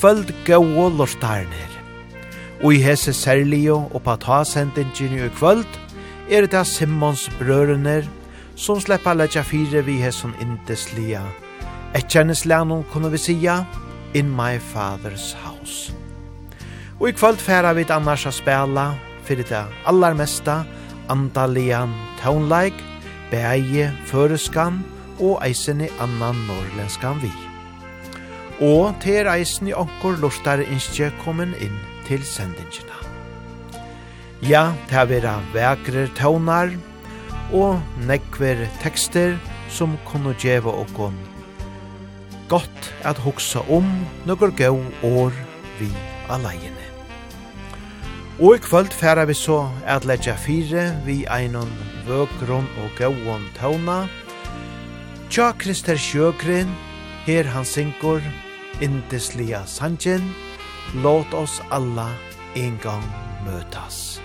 kvöld gau lortarnir. Og i hese særlige og patasendingene i kvöld er det Simmons brørener som slipper letja fire vi hesen indeslia. Et kjenneslænon kunne vi sia in my father's house. Og i kvöld færa vi annars a spela, fyrir det allarmesta, andalian taunleik, beie, føreskan og i annan norrlenskan vi og til reisen i onkur lortar innskje kommen inn til sendingina. Ja, det har vært vekre tøvnar og nekver tekster som kunne djeva okon godt at hugsa om nokkur gau år vi alaiene. Og i kvöld færa vi så at letja fire vi einon vøkron og gauon tøvna Tja Krister Sjøgren, her han synkur indeslia sanjen, låt oss alla en gang møtas.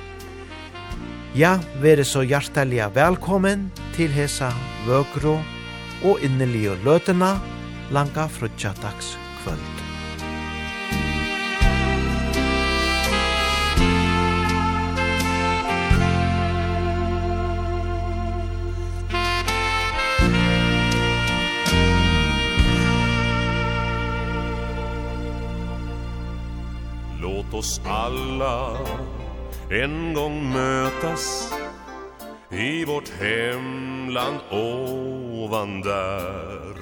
Ja, vere så hjertelig velkommen til hesa vøkro og innelige løtena langa frutja dags kvöld. oss alla en gång mötas i vårt hemland ovan där.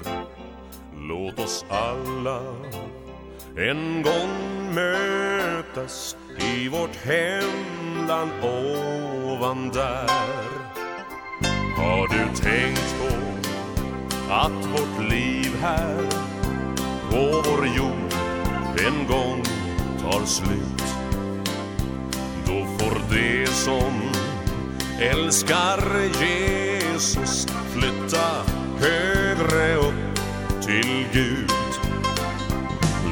Låt oss alla en gång mötas i vårt hemland ovan där. Har du tänkt på att vårt liv här på vår jord en gång tar slut. Då får det som älskar Jesus flytta högre upp till Gud.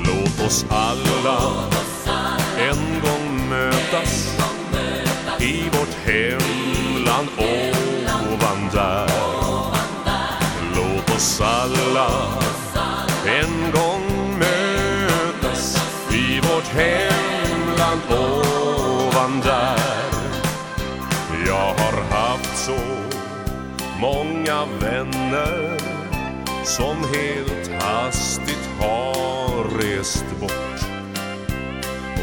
Låt oss alla en gång mötas i vårt hemland ovan där Låt oss alla många vänner som helt hastigt har rest bort.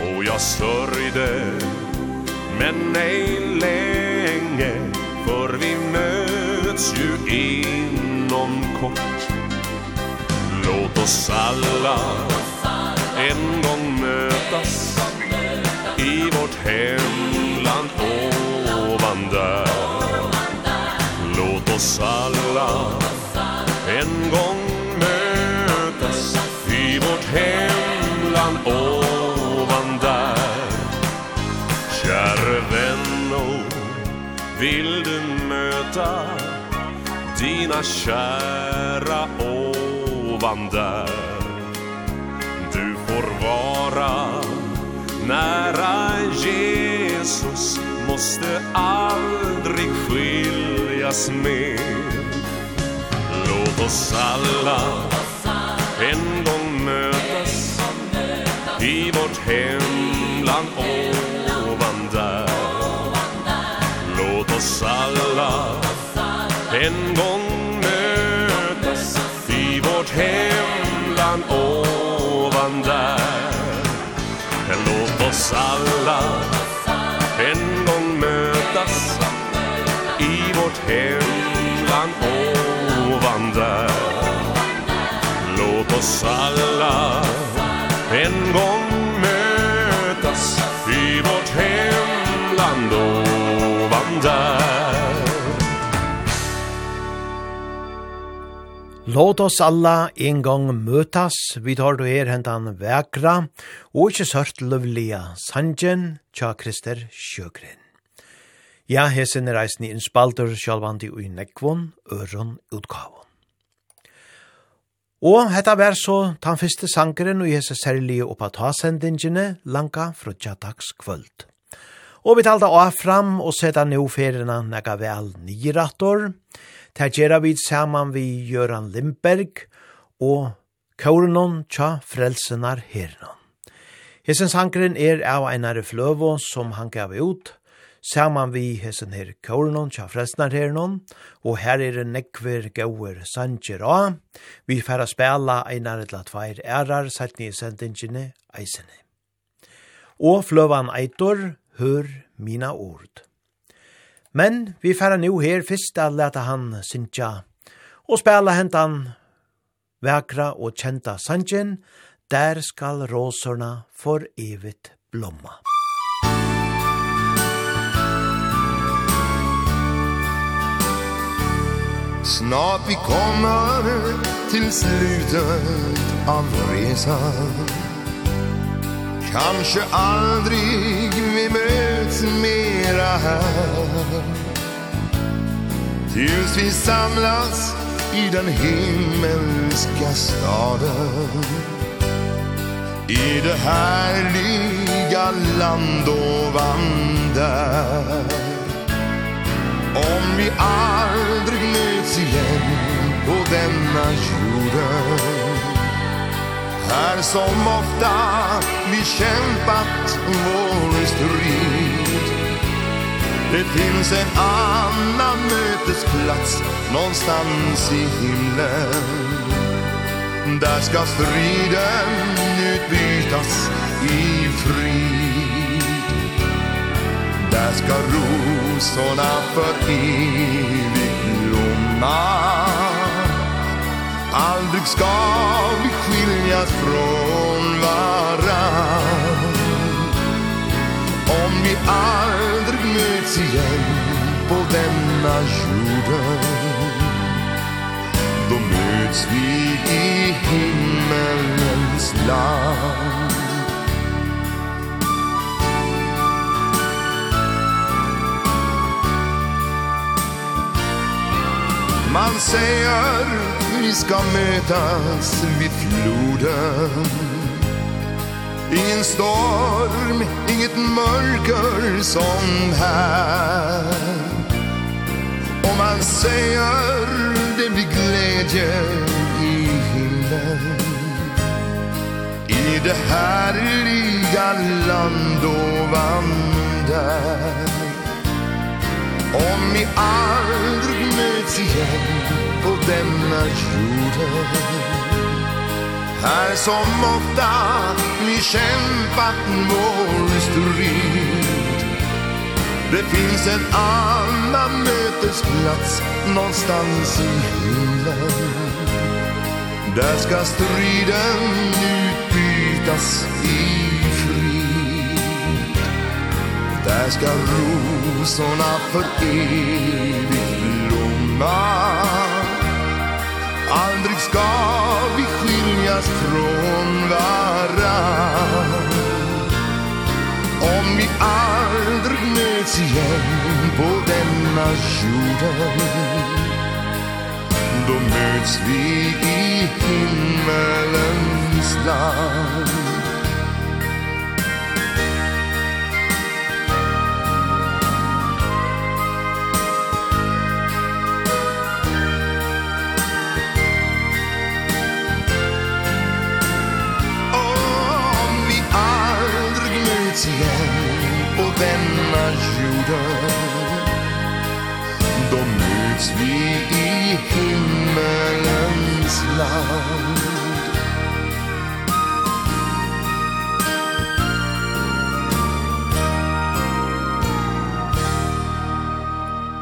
Och jag sörjde men ej länge för vi möts ju inom kort. Låt oss alla en gång mötas i vårt hemland ovan där oss alla. En gång mötas i vårt hemland ovan där. Käre vän, vill du möta dina kära ovan där? Du får vara Nära Jesus måste aldrig skiljas med Låt oss alla en gång mötas i vårt hemland ovan där. Låt oss alla en gång oss alla en gång mötas i vårt hemland ovan där Låt oss alla en gång mötas vi tar då er hentan väkra och inte sört lovliga sanjen tja Krister Sjögren. Ja, hesen er reisen i en spalter sjalvandi og i nekvon, øron utgavon. Og hetta vær så tan fyrste sangeren og hese særlige oppa ta sendingene langa fra tjadags kvöld. Og vi talda av fram og seta no ferina nega vel nirattor. Ta gjerra vi saman vi Göran Lindberg og kaurenon tja frelsenar hernan. Hesen sangeren er av einare fløvo som han gav ut saman vi hesen her kårenon tja frestnar her non, og her er en nekver gauer sanger a. Vi færa spela einar etla tveir ærar sætni i sendingene eisene. Og fløvan eitor, hør mina ord. Men vi færa nu her fyrst a leta han sinja, og spela hentan vekra og kjenta sanjen, der skal råsorna for evigt blomma. Snart vi kommer till slutet av resan. Kanske aldrig vi möts mera här. Tills vi samlas i den himmelska staden. I det härliga land ovan där Om vi aldrig finns igen på denna jorden. Här som ofta vi kämpat vår strid. Det finns en annan mötesplats någonstans i himlen. Där ska striden utbytas i frid. Där ska rosorna för evigt natt Aldrig ska vi skiljas från varann. Om vi aldrig möts igen på denna jorden Då möts vi i himmelens land. Man säger vi ska mötas vid floden. Ingen storm, inget mörker som här. Och man säger det blir glädje i himlen. I det härliga land ovan där Om vi aldrig möts igen på denna jorden. Här som ofta vi kämpat vår strid. Det finns en annan mötesplats någonstans i himlen. Där ska striden utbytas i. Där ska rosorna för evigt blomma. Aldrig ska vi skiljas från varann. Om vi aldrig möts igen på denna jorden Då möts vi i himmelens land. dags igen denna jorden Då möts vi i himmelens land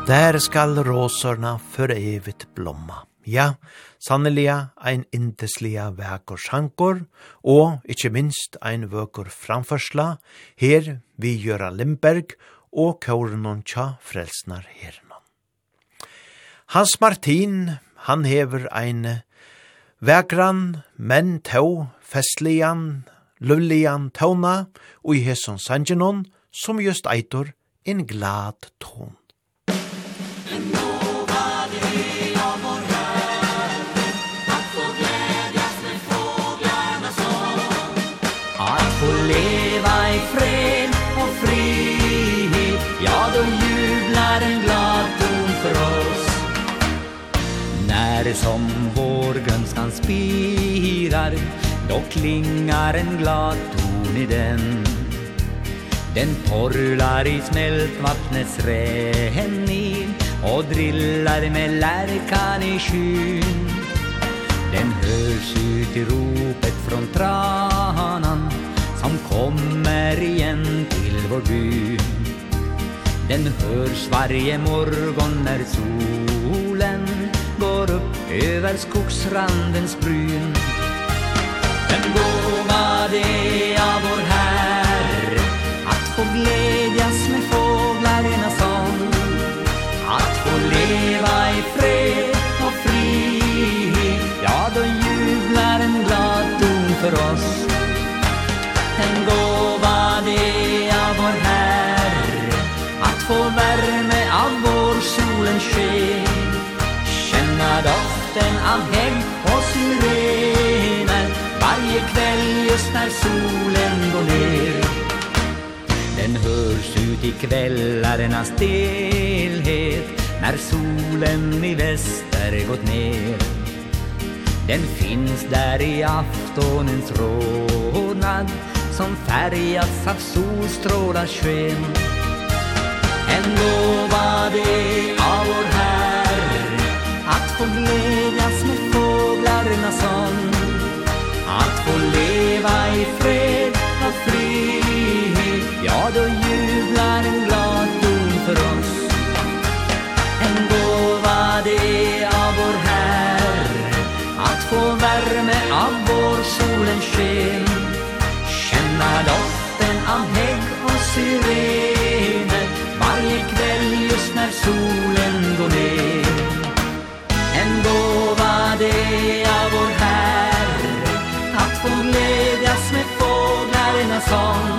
Där skall rosorna för evigt blomma. Ja, Sanneliga ein indesliga vekur sjankor, og ikkje minst ein vekur framførsla, her vi Gjøra Limberg og Kaurenon tja frelsnar hernon. Hans Martin, han hever ein vekran, men tau, festlian, lullian tauna, og i hesson sangenon, som just eitor, en glad tån. När som vårgrönskan spirar. Då klingar en glad ton i den. Den porlar i smältvattnets rännil Och drillar med lärkan i skyn. Den hörs ut i ropet från tranan Som kommer igen till vår by Den hörs varje morgon när solen går upp över skogsrandens bryn. En gåva det av vår Herre Att få glädjas med fåglarna sång Att få leva i fred och frihet Ja, då jublar en glad ton för oss. En gåva det av vår Herre Att få värme av vår solens sken natten av hägg och syrener Varje kväll just när solen går ner. Den hörs ut i kvällarnas stelhet När solen i väster gått ner. Den finns där i aftonens rådnad Som färgats av solstrålars sken. En lovad är Att få glädjas med fåglarnas sång Att få leva i fred och frihet. Ja, då jublar en glad ton för oss. En gåva det av vår Herre. Att få värme av vår solens sken. Känna doften av hägg och syrener Varje kväll just när solen song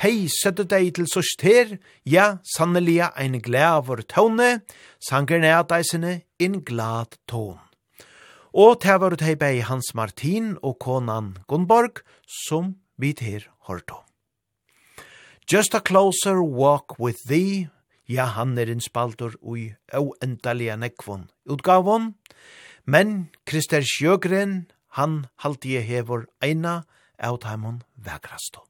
hei sette deg til sørst her, ja, sannelig ein glæver tåne, sanger nea deisene in glad tån. Og til var det bei Hans Martin og konan Gunnborg, som vi her hørte. Just a closer walk with thee, ja, han er en spaltor ui oendalia nekvon utgavon, men Krister Sjøgren, han haltie hevor eina av taimon vegrastå.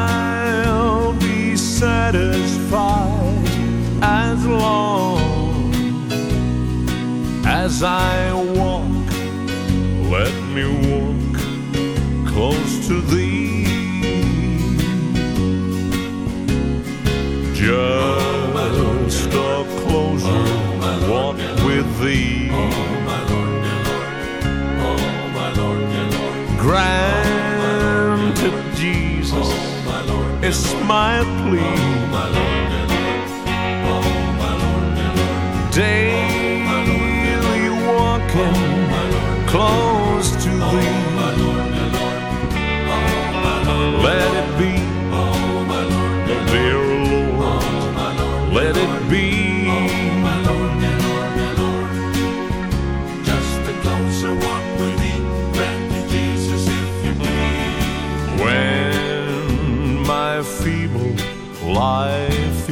satisfied as long as I walk. Let me walk close to thee. Just a closer walk with thee. Oh my lord dear lord oh my lord dear lord grand this my plea. Daily walking close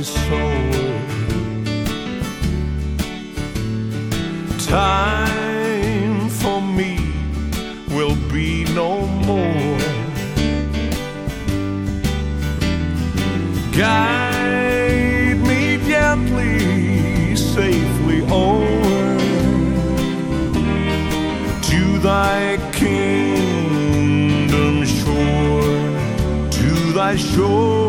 soul. Time for me will be no more. Guide me gently, safely over To thy kingdom shore, to thy shore.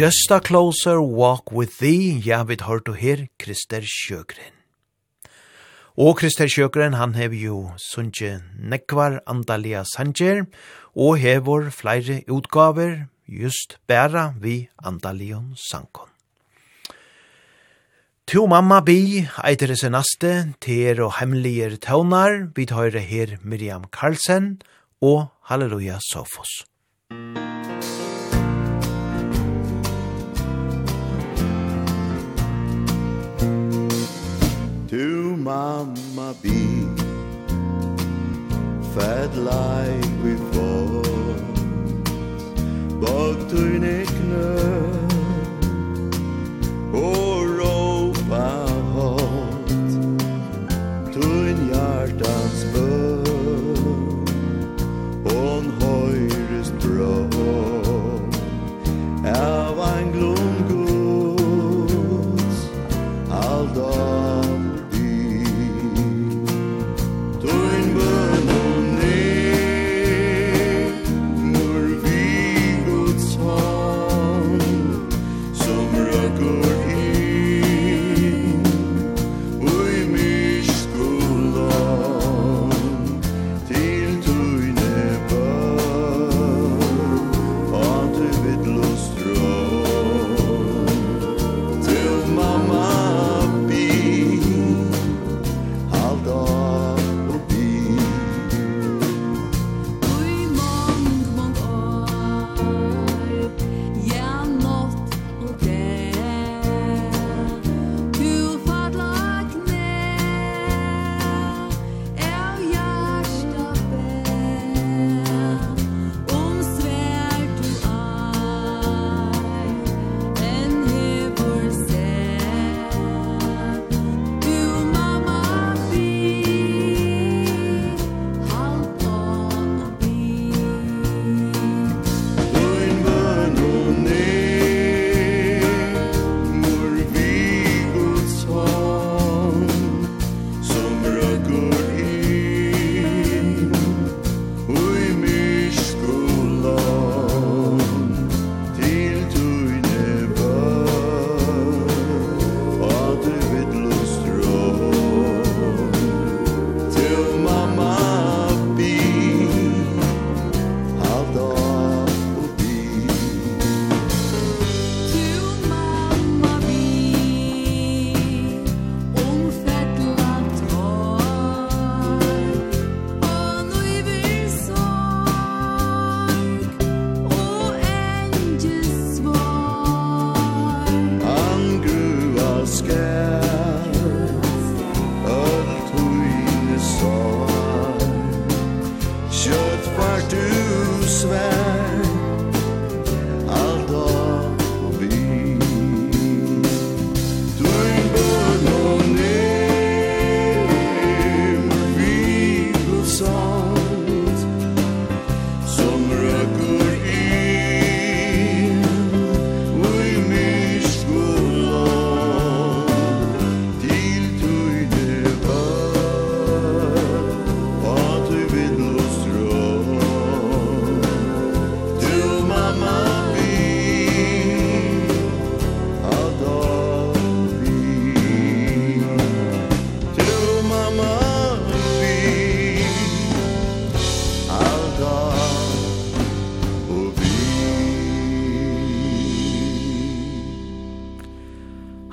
Just a closer walk with thee, ja, vi tar du her, Krister Sjøgren. Og Krister Sjøgren, han hev jo sunnje nekvar andalia sanger, og hevor flere utgaver, just bæra vi andalion sankon. To mamma bi, eitere se naste, ter og hemmeliger tøvnar, vi tar her Miriam Karlsen og Halleluja Sofos. Musik mamma be. Fed like before Bak tøyne knø Oh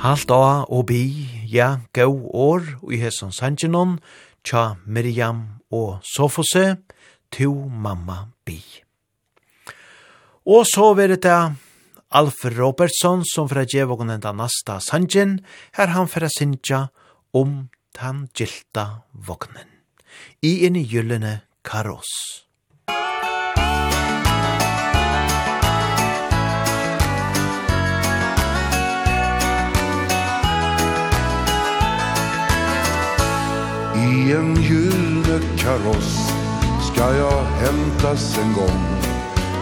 Halt a og bi, ja, gau år, og i hesson sanjinon, tja Miriam og Sofose, tu mamma bi. Og så vil det Alf Robertson som fra djevågen enda nasta sanjen, her han fra sinja om tan gilta vognen, i en gyllene karos. I en gyllene kaross ska jag hämtas en gång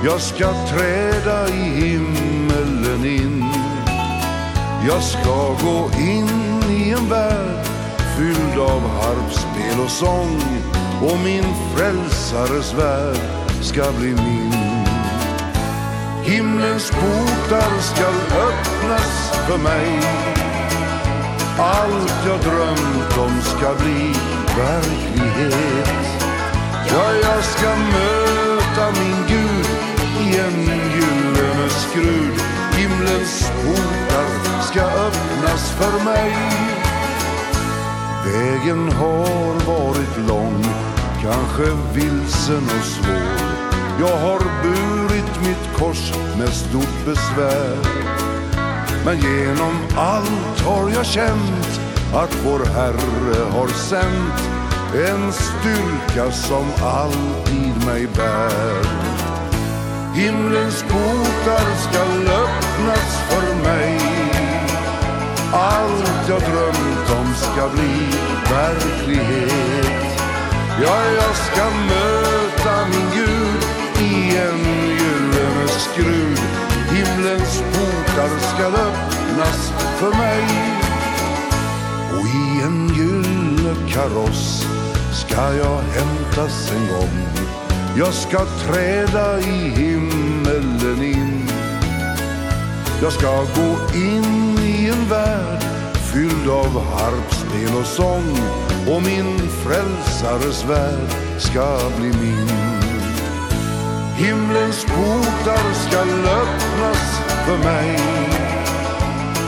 Jag ska träda i himmelen in Jag ska gå in i en värld Fylld av harpspel och sång Och min frälsares värld ska bli min. Himlens portar ska öppnas för mig Allt jag drömt om ska bli verklighet. Ja, jag ska möta min Gud i en gyllene skrud. Himlens portar ska öppnas för mig. Vägen har varit lång, kanske vilsen och svår. Jag har burit mitt kors med stort besvär. Men genom allt har jag känt Att vår Herre har sänt En styrka som alltid mig bär. Himlens portar skall öppnas för mig. Allt jag drömt om ska bli verklighet. Ja, jag ska möta min Gud I en gyllene skrud. Himlens portar dagar ska öppnas för mig. Och i en gyllene kaross ska jag hämtas en gång. Jag ska träda i himmelen in. Jag ska gå in i en värld fylld av harpspel och sång. Och min frälsares värld ska bli min. Himlens portar ska öppnas för mig.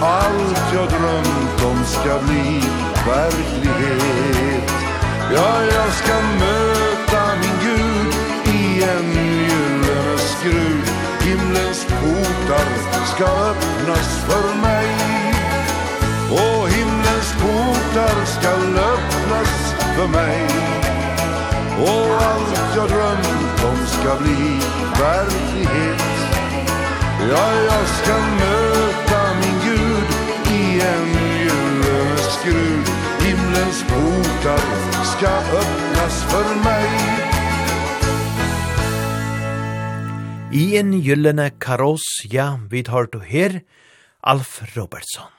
Allt jag drömt om ska bli verklighet. Ja, jag ska möta min Gud i en gyllene skrud. Himlens portar ska öppnas för mig. Och himlens portar ska öppnas för mig. Och allt jag drömt om ska bli verklighet. Ja, jag ska möta min Gud i en gyllene skrud. Himlens portar ska öppnas för mig. I en gyllene kaross, ja, vi tar du her, Alf Robertson.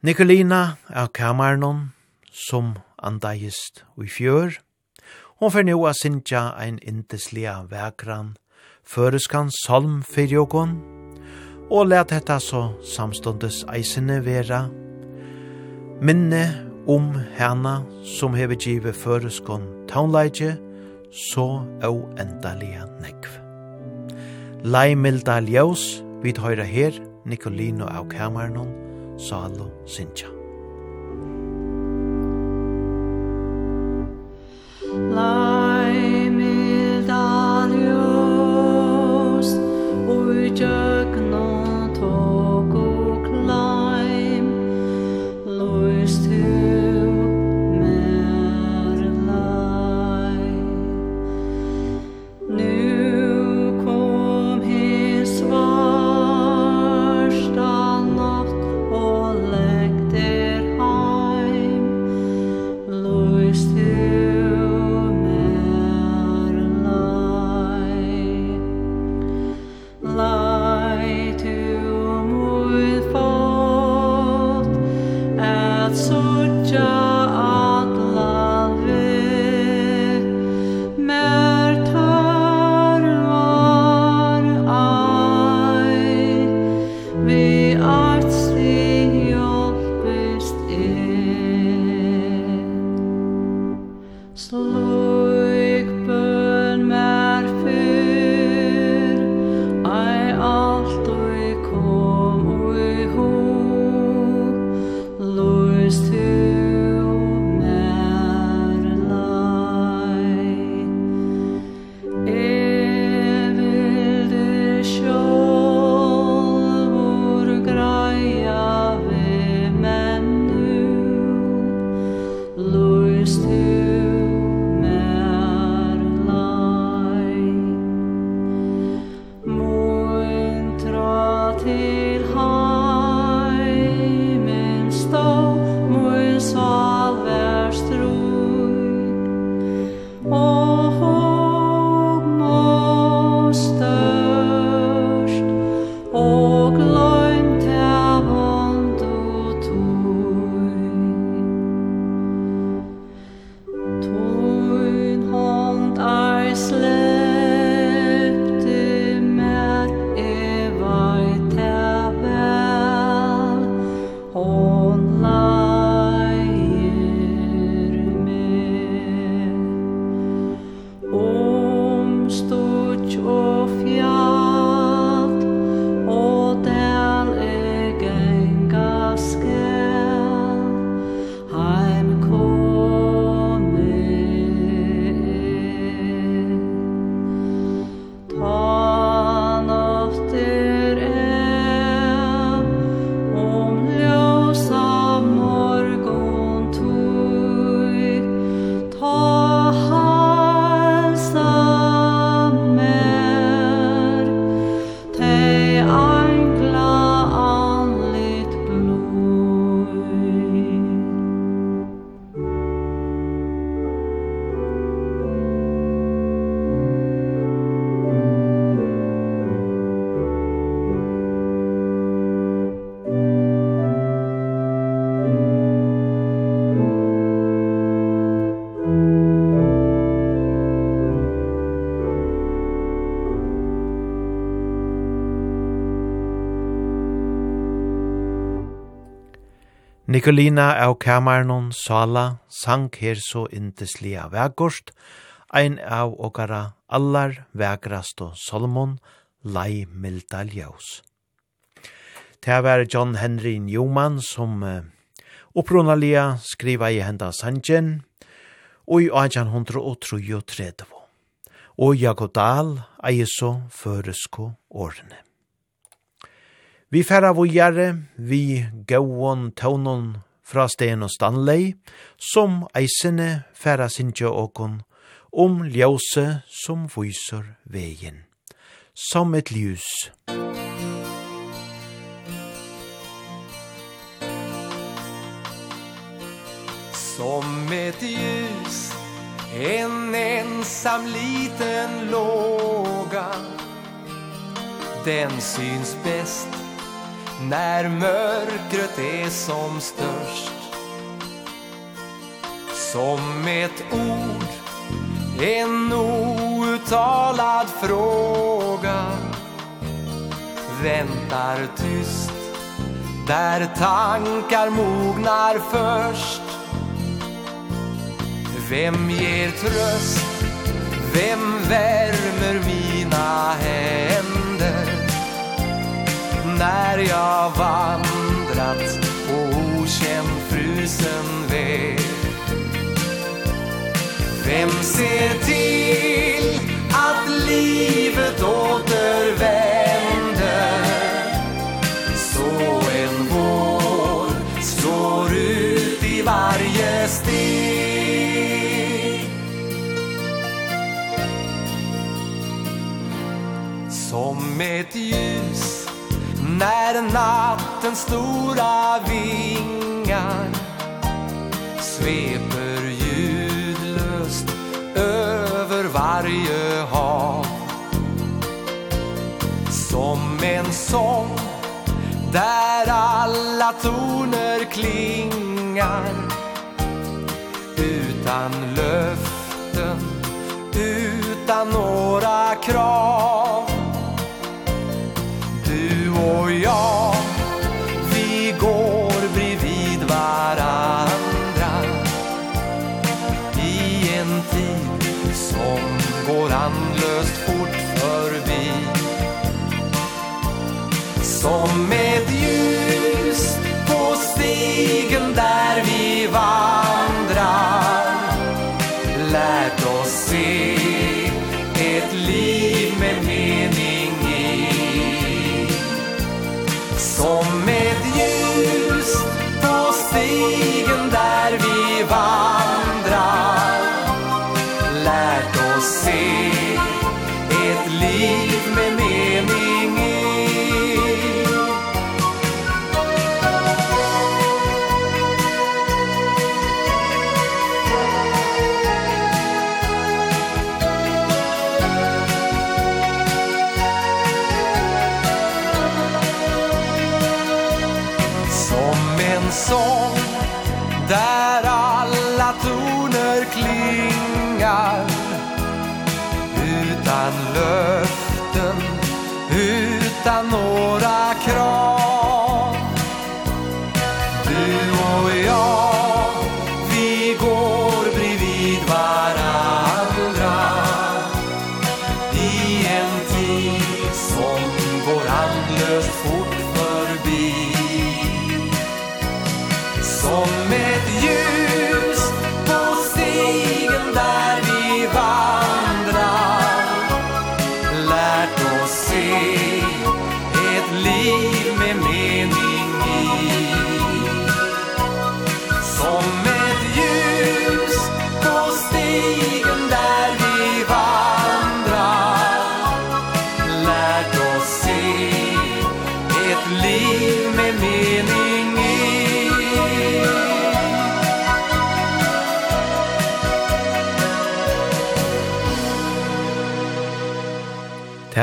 Nikolina av kamernon, som andagist i fjør, hon fer nu a sinja ein indeslia vekran føreskan salm fyrir og let hetta så samståndes eisene vera, minne om hana som hever givet føreskon taunleidje, så au endalega nekv. Leimilda ljós, vid høyra her, Nicolino av kamernon, Salo Sinja. Love. just Nikolina av kamarnon Sala sang her så inteslia vekkost, ein av okara allar vegrast og Solomon, lai milda ljaus. Det var John Henry Newman som uh, opprunalia skriva i henda sanjen, og i 1833. Og Jakob Dahl eier så føresko årene. Vi færa vujare, vi gauon taunon fra Sten og Stanley, som eisene færa sinja okon, om ljause som vyser vegin. Som et ljus. Som ett ljus, en ensam liten låga, den syns bäst När mörkret är som störst Som ett ord En outtalad fråga Väntar tyst Där tankar mognar först Vem ger tröst? Vem värmer mina hem? när jag vandrat på okänd frusen väg Vem ser till att livet återvänder? Så en vår slår ut i varje steg. Som ett ljus När natten stora vingar Sveper ljudlöst över varje hav. Som en sång där alla toner klingar Utan löften, utan några krav och jag Vi går bredvid varandra. I en tid som går andlöst fort förbi. Som ett ljus på stigen där vi var.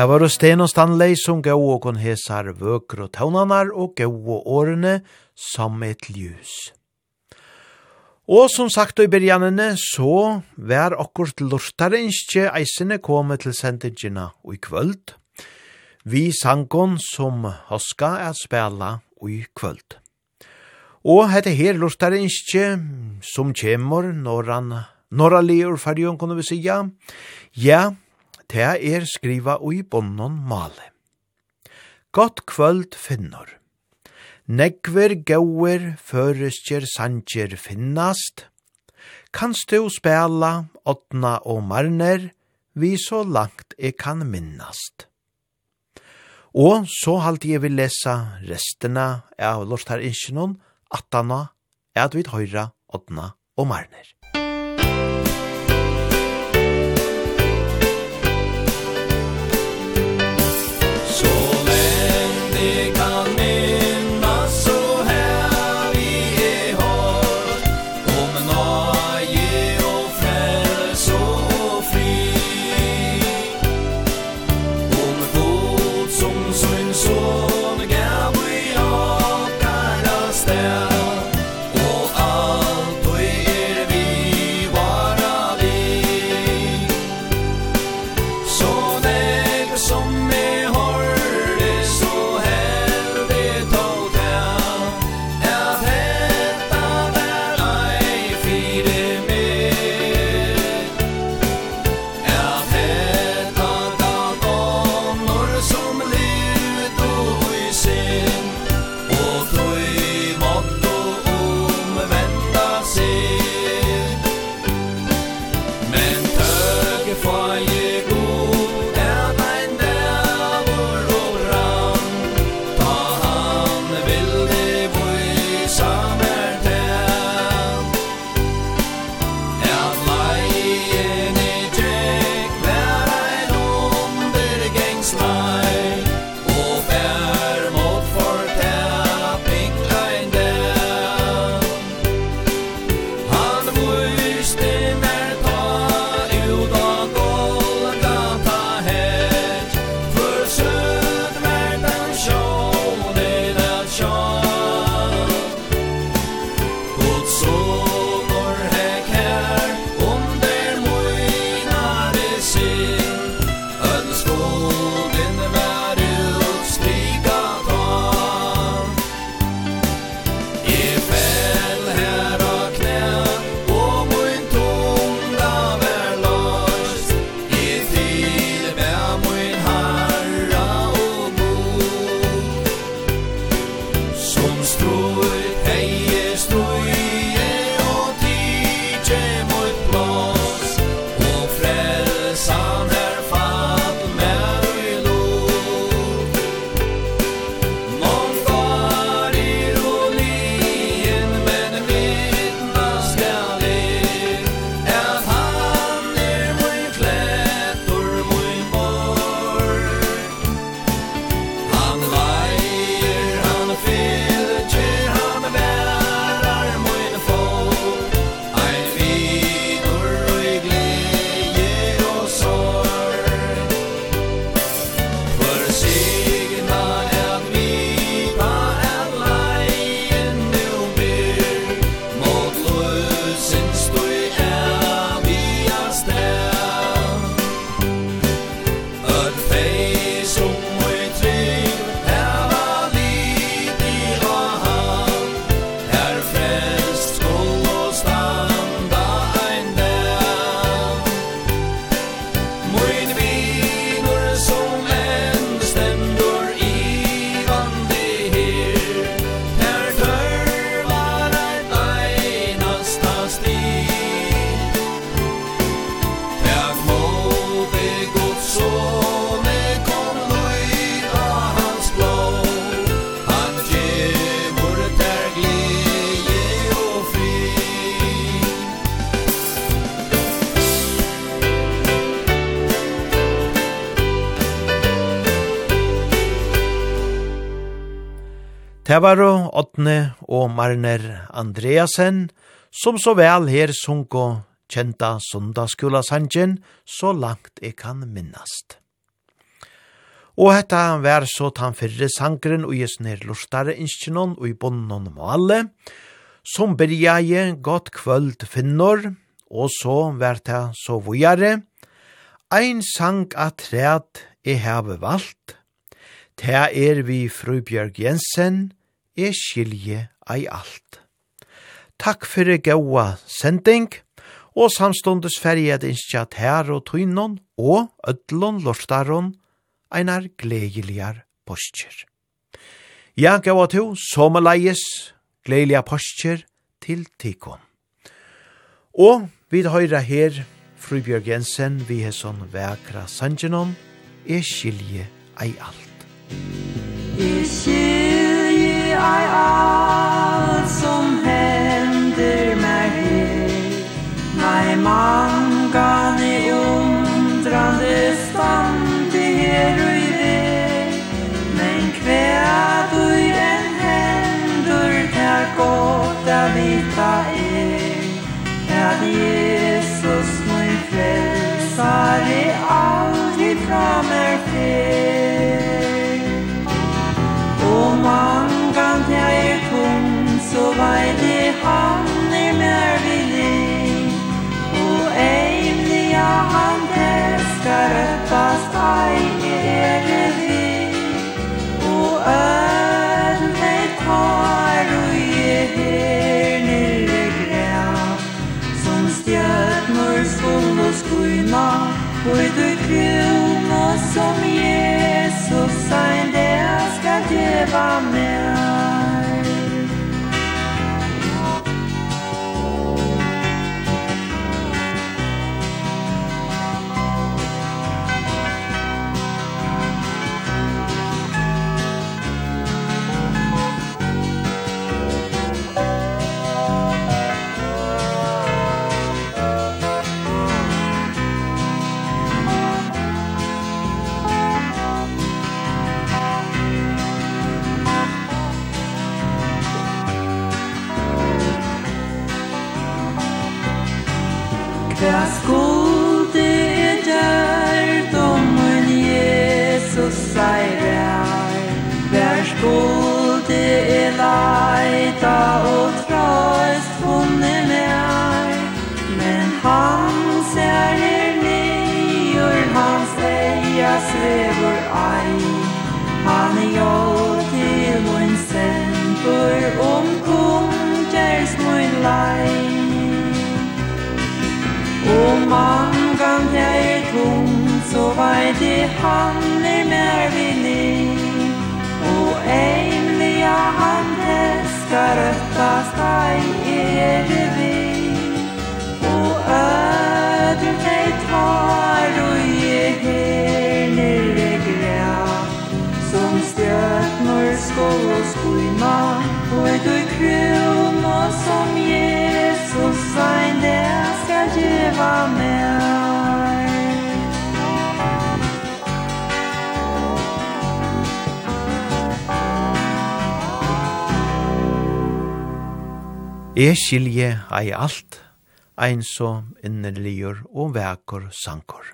Det var Sten og Stanley som gav åkon hesar vøker og taunanar og gav årene som et ljus. Og som sagt i byrjanene, så vær okkur til lortare innskje eisene komme til sendingina i kvöld. Vi sangon som hoska er spela i kvöld. Og hette her lortare innskje som kjemur norran norra leor farion kunne vi sija. Ja, det er skriva ui bonnon male. Gott kvöld finnor. Negver gauer føreskjer sanger finnast. Kanst du spela åtna og marner, vi så langt jeg kan minnast. Og så halte jeg vil lesa restene av Lortar Ingenon, attana, at vi høyra åttna og marner. Det var Åtne og Marner Andreasen, som så vel her sunko kjenta sundagsskola sangen, så langt jeg kan minnast. Og hetta var så tan fyrre sangren og jes ned lortare inskinon og i bonnon alle, som berjaje godt kvöld finnor, og så var det så vujare, ein sang at træt i heve valgt, Ta er vi Frubjørg Jensen, jeg skilje ei alt. Takk fyrir gaua sending, og samstundes ferje at innskja tær og tøynon og ødlon lortaron einar gledeligar postjer. Ja, gaua to, som leies, gledeliga postjer til tikon. Og vi høyra her Frubjørg Jensen vi hesson vekra sangenon, er skilje ei alt. Er skilje tar allt som händer mig här Nej, man kan i undrande stand i her och i väg Men kväd och i en händer där goda vita är Där Jesus min frälsare aldrig fram är fel. Oh, my så veile han er mer villig Og ja han elskar öppast eige ere vi Og ödne tar og je her nere græv Som stjøtnor svun og skuina Og du krona som Jesus sein det skal djeva med. Ofta och tröst hon är Men han ser er nejor Han säger svevor aj. Han är jag till min semper Om kunter min laj. Och man kan jag är Så var det han är med vid ni? Och ej ska rösta ei är det vi. Och öder mig tar och ger her nere gräv. Som stjötnor skål och skojma. Och er och krum som Jesus Sein det skal geva med. Jeg skilje ei alt, ein så innerligur og vekor sankor.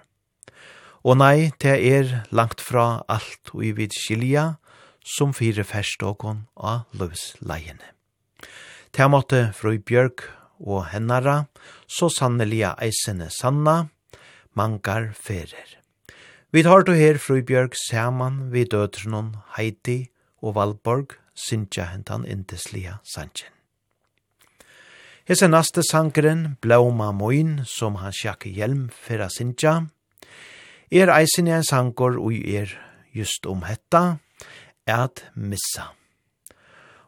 Og nei, det er langt fra alt og i vid skilja, som fire feståkon av løvsleiene. Det måtte fru Bjørk og hennara, så sannelige eisene sanna, mangar ferer. Vi tar du her fru Bjørk saman vi døtrunon Heidi og Valborg, synsja hentan indeslia sanjen. Hese naste sankeren, Blauma Moin, som han sjakke hjelm fyrra sinja, er eisen en sankor og er just om hetta, at missa.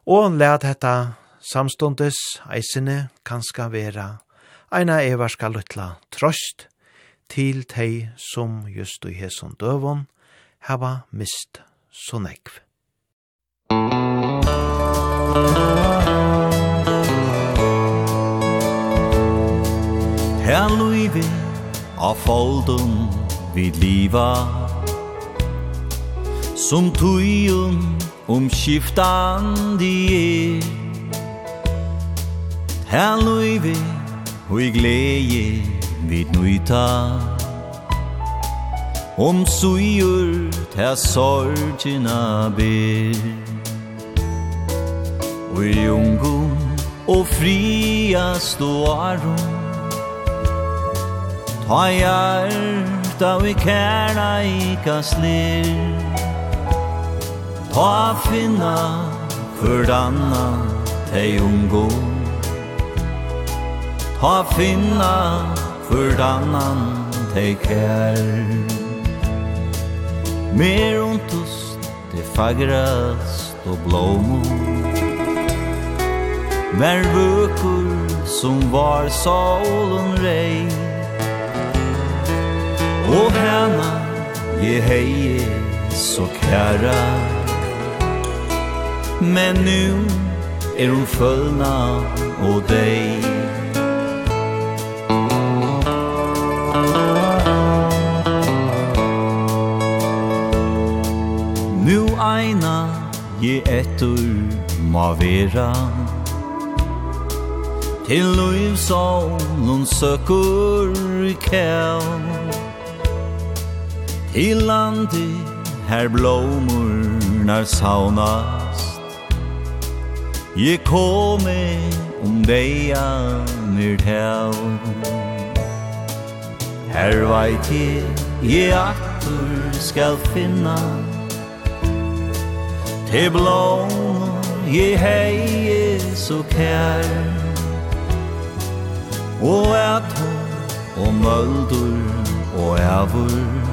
Og let hetta samstundes eisene kanska vera eina evarska lutla trost til tei som just i hesson døvon hava mist så nekv. Musik Her luivi og foldun vid liva Som tuiun um skiftandi er. Her luivi hui gleie vid nuita Om suiur ta sorgina ber. Ui ungum og fria ståarum Ta hjarta vi kærna i kanslir Ta finna för danna Hej umgå Ta finna for dannan tei kær. Mer ontus Det fagrast og blåmor Mer vukur som var solen reis Og hana je heie så kæra. Men nu er hun følna og deg. Nu eina je etter ma vera. Til loiv som nun søkur kæv I landi her blåmurnar saunast Je komi om deia mir tel Her veit je, je akkur skal finna. Te blomur je hei så kær. Og at hon og møldur og avur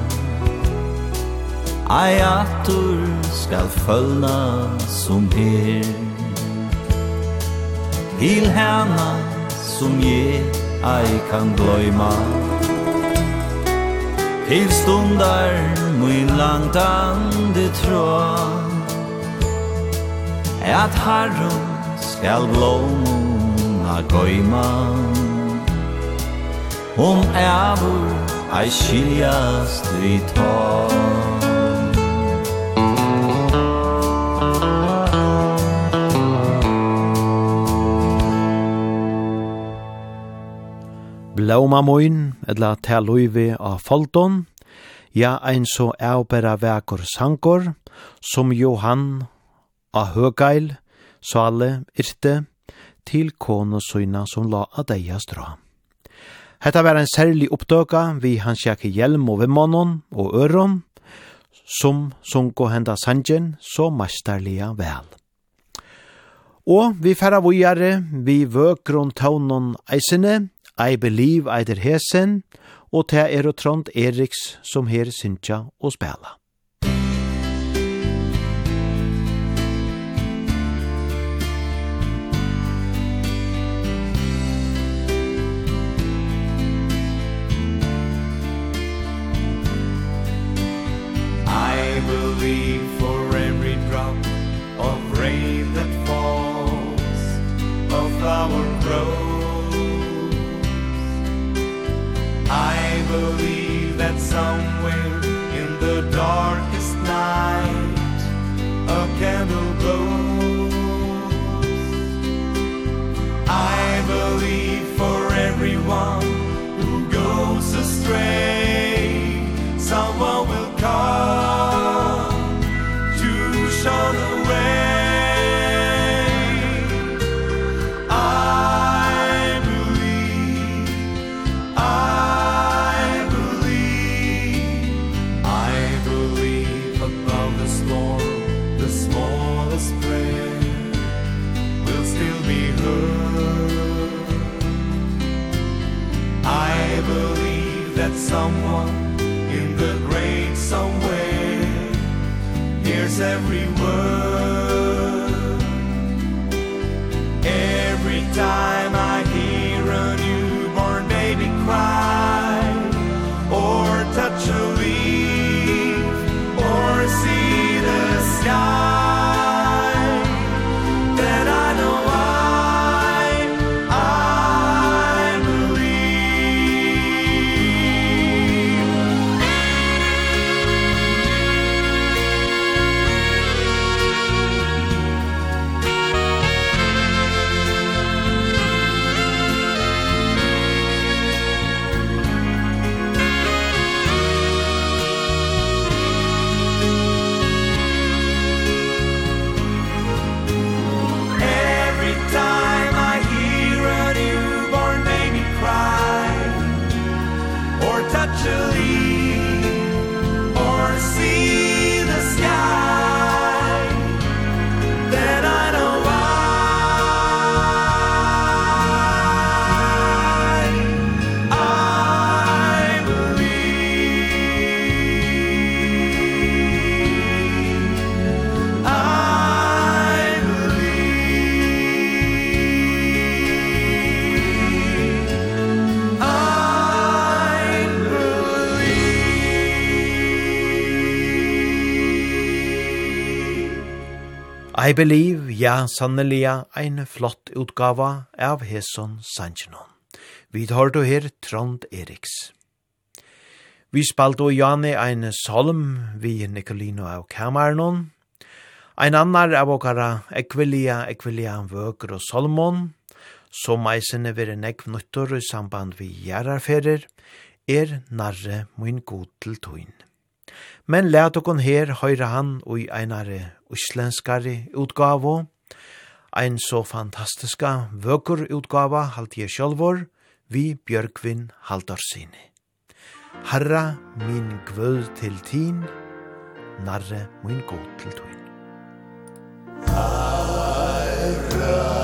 Ai atur skal følna som her. Til hana som je ai kan gløyma Til stundar mun langt ande trå At harrum skal blomna gøyma Om ævur ai skiljast vi tar blóma moin, etla ta loive av folton, ja ein så eubera vekor sankor, som Johan av Høgeil, Sale, Irte, til kone søyna som la av deia strå. Hetta var en særlig oppdøka vi hans jakke hjelm og vimmonon og øron, som sunko henda sanjen så masterliga vel. Og vi færa vujare vi vøkron taunon eisene, I Believe eider hesen, og te er og Trond Eriks som her syntja og spela. I believe, ja, sanneliga, ein flott utgava av Heson Sanchinon. Vi tar du her Trond Eriks. Vi spalte og Jani ein solm vi Nicolino av Kamarnon. Ein annar av okara ekvelia, ekvelia, Vøker og Solmon, som eisene vire nekv nuttor i samband vi gjerarferer, er narre mun god til tøyn men let okon her høyre han og i einare uslenskare utgavo, ein så fantastiska vøkur utgava halt jeg sjálvor, vi Bjørkvin Haldorsini. Herra min gvød til tin, narre min god til tuin. Herra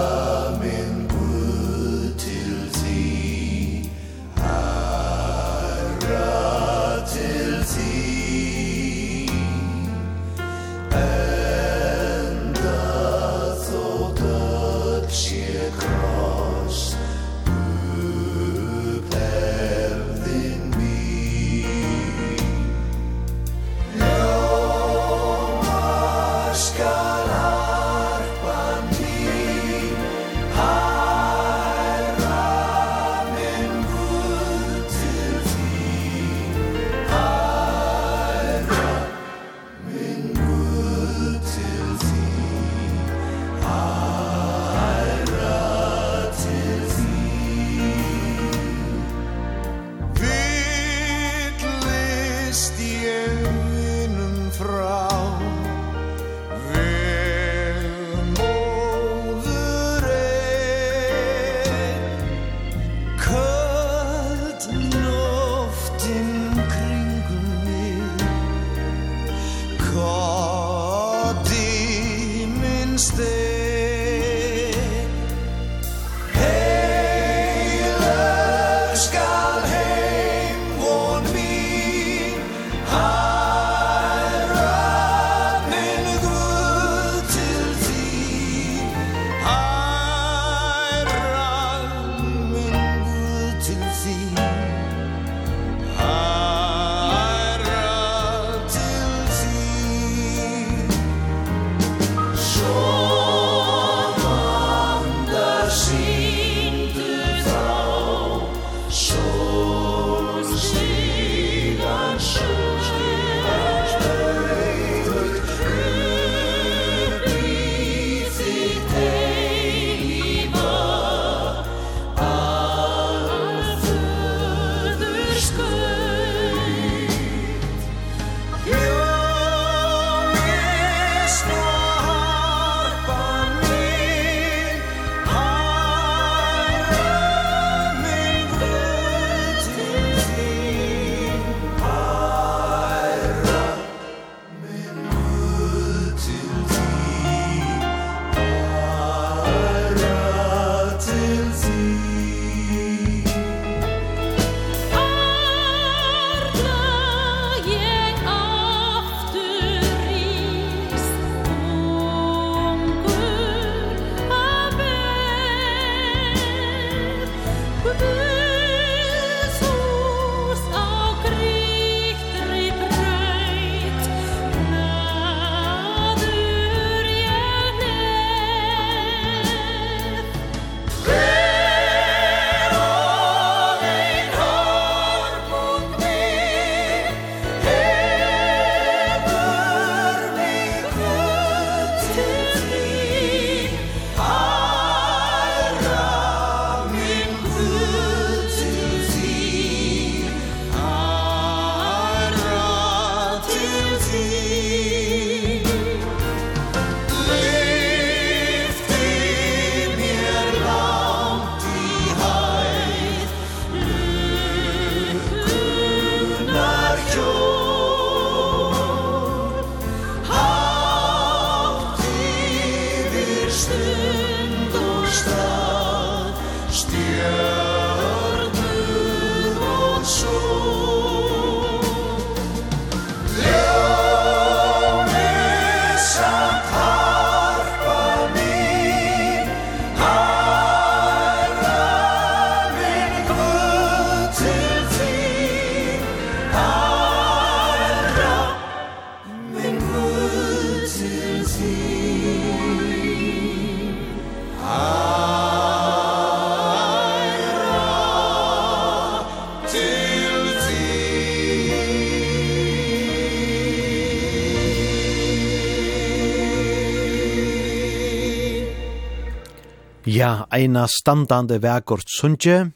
Ja, eina standande vekort sunnje,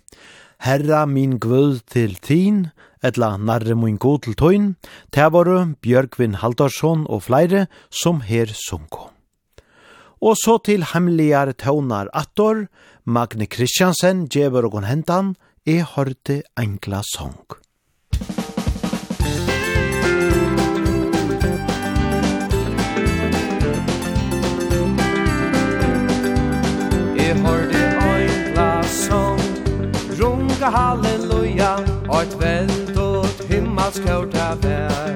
Herra min gvöld til tin, etla narre min god til tøyn, tævaru Bjørgvin Haldarsson og flere som her sunko. Og så til hemmeligar tøvnar attor, Magne Kristiansen, djever og hentan, e hørte enkla song. vi hørte ein glas sång Runga halleluja Og et veld og et himmelsk hørta vær.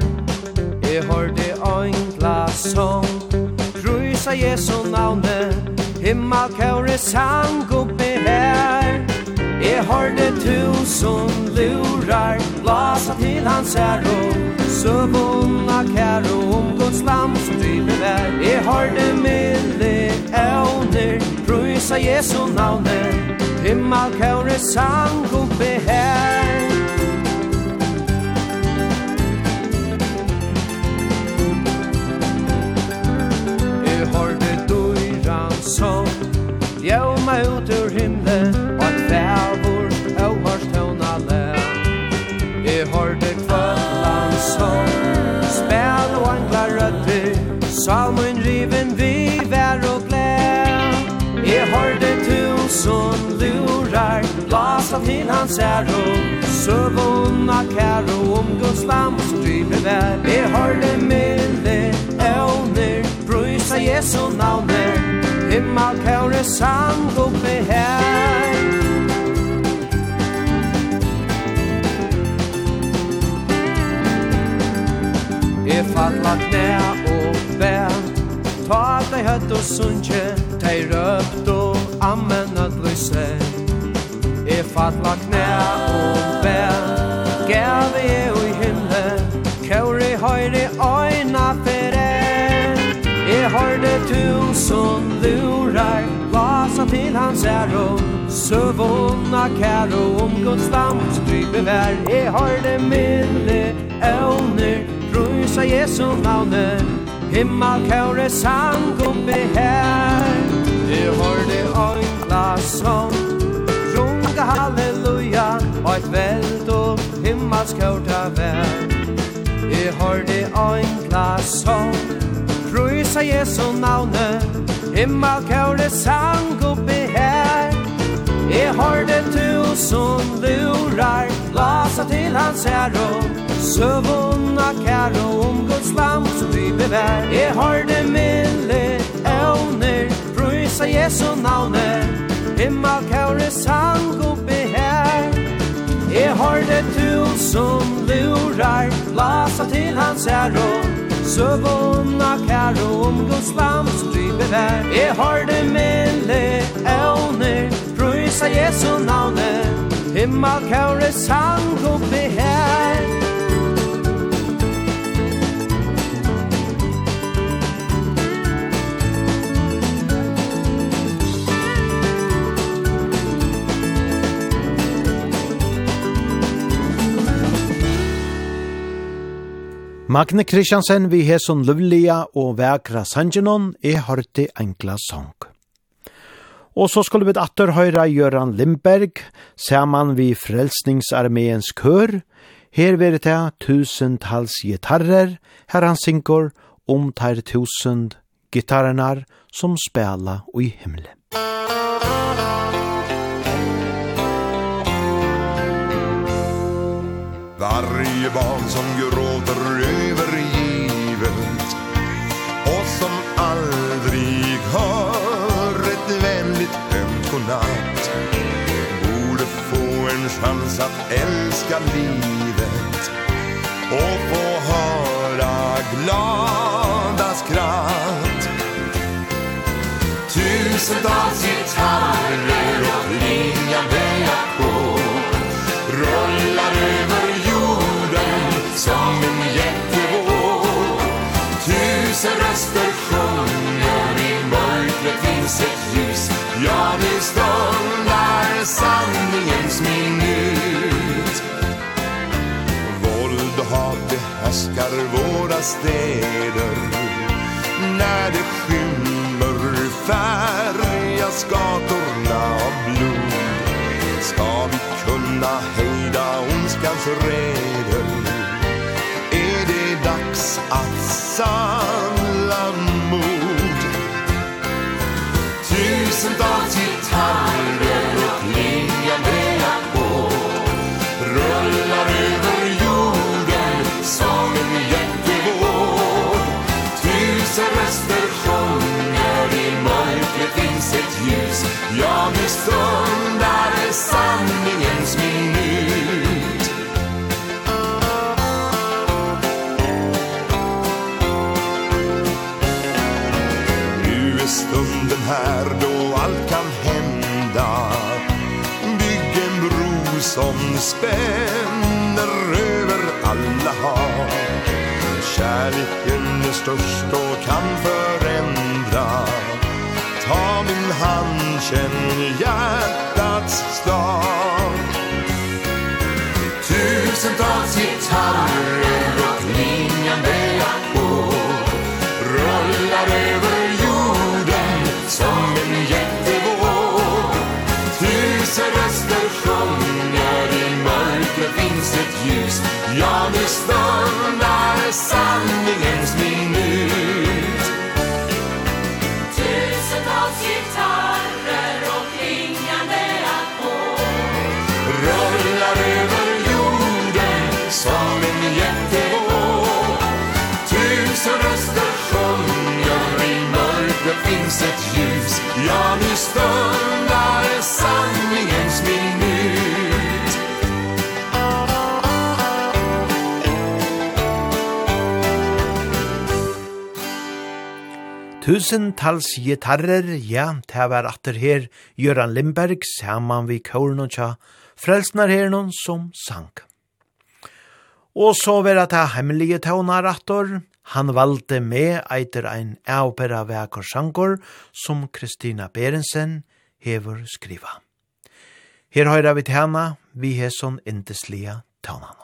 Vi hørte ein glas sång Ruisa Jesu navne Himmel kjøres sang oppe her. Jeg hørte tusen lurar Blasa til hans æro. Søvunna kæro Om Guds lam som driver vær Jeg hørte milde evner Prøysa Jesu navne. Himmel kære sang oppe her Jeg hørte dyran sång Jævma ut ur himlen. Salmon riven vi vær og gled Jeg hørte tusen lurar Blasa til hans æro. Søvunna kæro Om Guds lam som driver vær. Jeg hørte milde evner Brysa Jesu navne Himmel kære sang oppe her Jeg fatla knæ vel. Ta at dei høtt og sunnje Dei røpt og ammen at lyse. E fatla knæ og vel Gæve e i himle Kjøri høyre øyna fere E høyre tusen lurar Lasa til hans æro. Søvona kæro om Guds dam Strype vær. E høyre mille Evner Rusa Jesu navnet. Himmel kjøre sang oppi her. Jeg hørte øyngla sånn Runga halleluja Og et veld og himmel skjørta vær. Jeg hørte øyngla sånn Prøysa Jesu navne. Himmel kjøre sang oppi her. Jeg hørte tusen lurar Lasa til hans herre. Søvunna kæra om Guds lam som vi bevær. Jeg har det mille evner Prøysa Jesu navne Himmel kære sang oppi her Jeg har det tusen lurar Blasa til hans æro. Søvunna kæra om Guds lam som vi bevær. Jeg har det mille evner Prøysa Jesu navne Himmel kære sang oppi her Magne Kristiansen vi hesson luvlia og vekra sangenon er hørte enkla sang. Og så skulle vi atter høyra Gjøran Lindberg, saman vi Frelsningsarmeens kør, her veri det tusentals gitarrer, her han synger om tar tusend gitarrenar som spela i himmelen. Varje barn som gråter övergivet Och som aldrig hör ett vänligt ömt godnatt Borde få en chans att älska livet Och få höra glada skratt. Tusentals gitarrer och klingande som en jättevåg Tusen röster sjunger i mörkret finns ett ljus. Ja, det stundar sanningens minut. Våld och hat behärskar våra städer. När det skymmer färgas gatorna av blod. Ska vi kunna hejda ondskans regn sa här då allt kan hända. Bygg en bro som spänner över alla hav. Kärleken är störst och kan förändra. Ta min hand, känn hjärtats slag. Tusentals gitarrer Tusentals gitarrer, ja, det var atter her, Göran Lindberg, saman vi kåren og tja, frelsnar her noen som sang. Og så var det det hemmelige tøvnar atter, han valde med eiter ein eopera veker sanger, som Kristina Berensen hever skriva. Her høyra vi tjena, vi hesson indeslia tøvnana.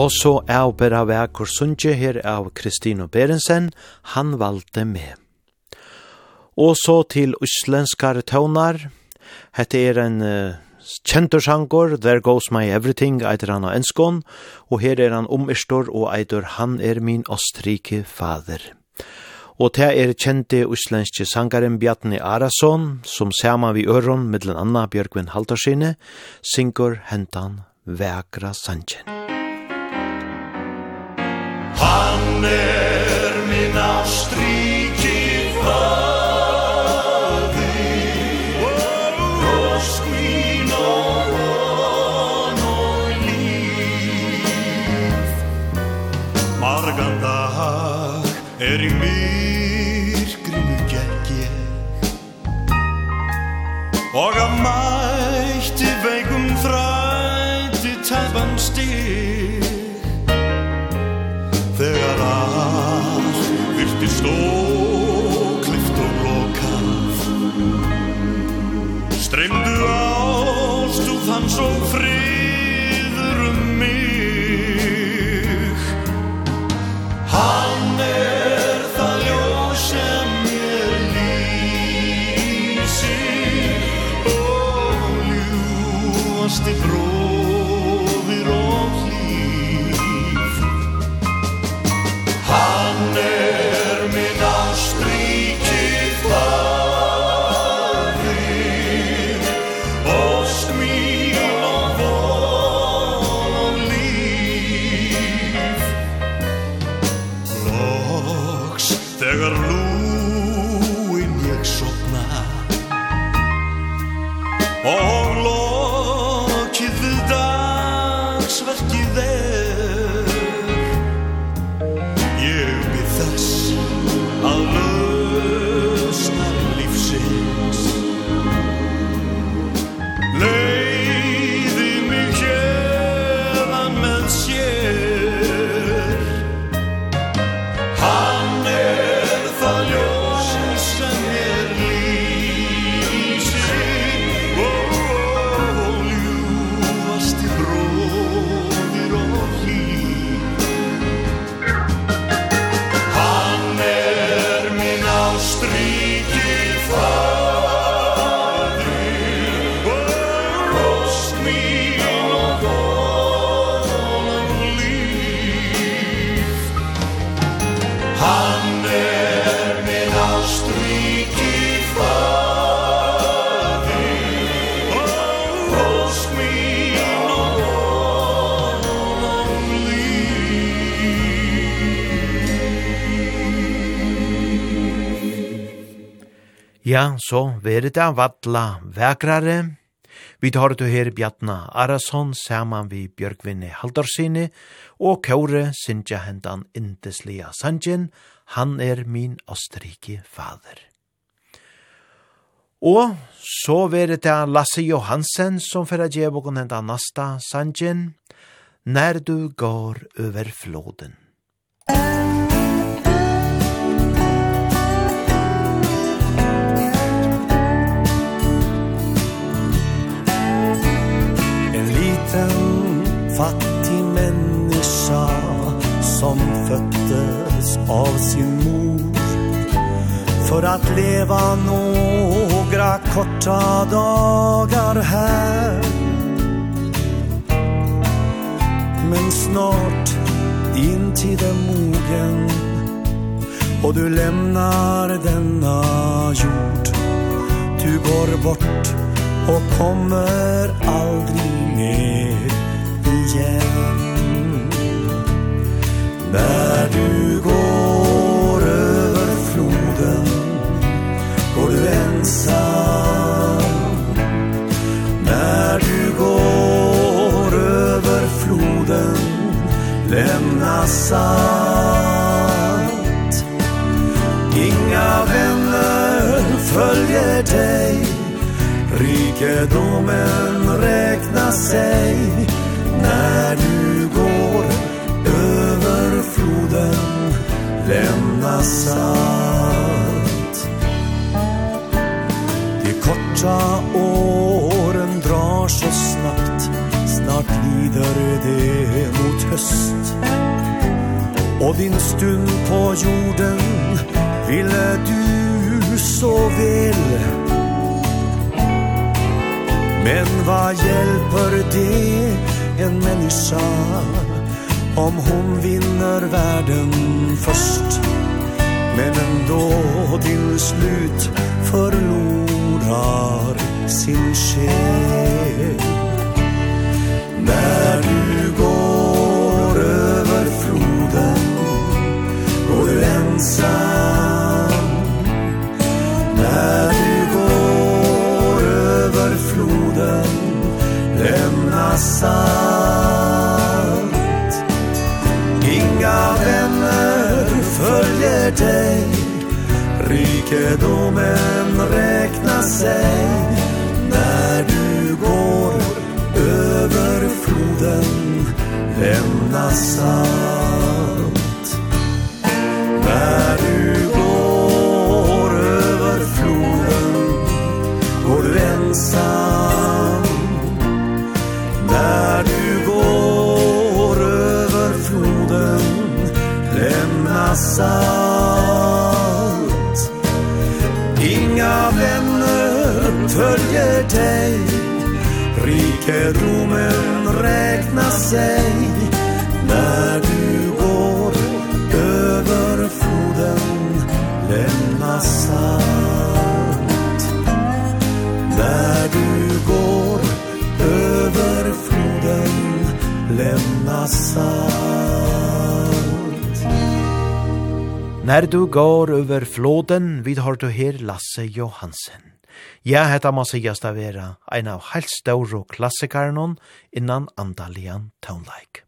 Og så er og bera vekker sunnje her av Kristino Berensen, han valgte med. Og så til uslenskare tøvnar, hette er en uh, kjentorsanger, There Goes My Everything, eitir han av enskån, og her er han omirstor og eitir han er min ostrike fader. Og det er kjente uslenske sangaren Bjarni Arason, som saman vi øron, middelen Anna Bjørgvin Haltarsyne, synger hentan Vækra Sanchen. Han er min avstriki fadir Rost min og vann og liv Margan dag er i myrkrinu gerg jeg Og Lord. Ja, så veri det vatla vekrare. Vi tar du her Bjartna Arason saman vi Bjørgvinne Haldarsine, og Kaure Sintja hendan Indeslia Sanjin, han er min Østerrike fader. Og så veri det Lasse Johansen som fyrir djevokon hendan Nasta Sanjin, når du går over floden. fattig människa som föddes av sin mor. För att leva några korta dagar här men snart din tid är mogen och du lämnar denna jord. Du går bort och kommer aldrig mer När du går över floden Går du ensam. När du går över floden Lämnas allt Inga vänner följer dig Rikedomen räknar sig. När du floden lämna salt. De korta åren drar så snabbt Snart lider det mot höst. Och din stund på jorden Ville du så väl. Men vad hjälper det en människa Om hon vinner världen först. Men ändå till slut förlorar sin själ. När du går över floden Går du ensam. När du går över floden Lämnas sam för dig. Rikedomen räkna sig. När du går över floden Lämna salt. När du går över floden Går du ensam. När du går över floden Lämnas salt. följer dig Rikedomen räknar sig När du går över floden Lämna salt När du går över floden Lämna salt När du går över floden vid har du her Lasse Johansen. Ja, hetta må sigast av vera ein av heilt stauro klassikarnon innan andalian taunleik.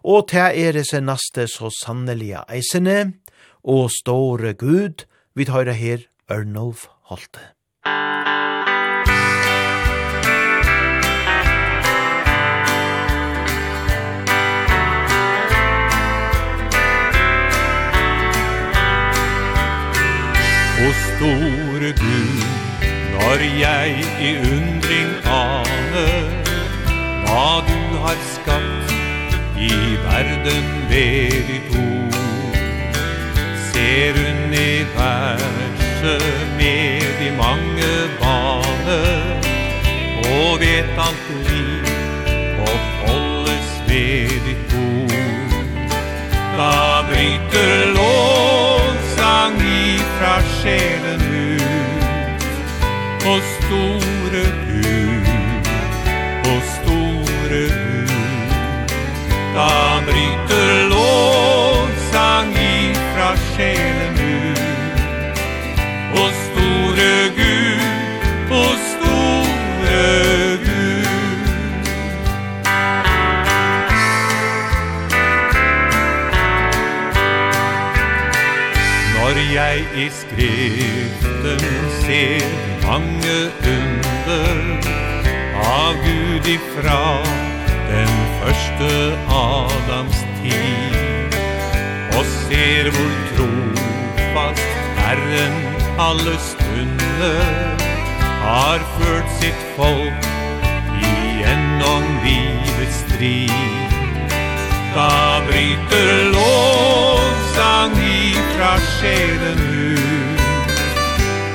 Og ta er ese naste så sannelige eisene, og store Gud, vi tar her Ørnolf Holte. Og store Gud, Når jeg i undring aner Hva du har skapt I verden ved ditt ord? Ser universet Med de mange baner Og vet alt liv Oppholdes ved ditt ord? Da bryter lovsang ifra sjelen og store Gud, og store Gud, da bryter lovsang ifra sjelen ut, og store Gud, og store Gud. Når jeg i skriften ser mange under av Gud ifra den første Adams tid. Og ser hvor trofast Herren alle stunder har ført sitt folk igjennom livets strid. Da bryter lovsang ifra sjelen ut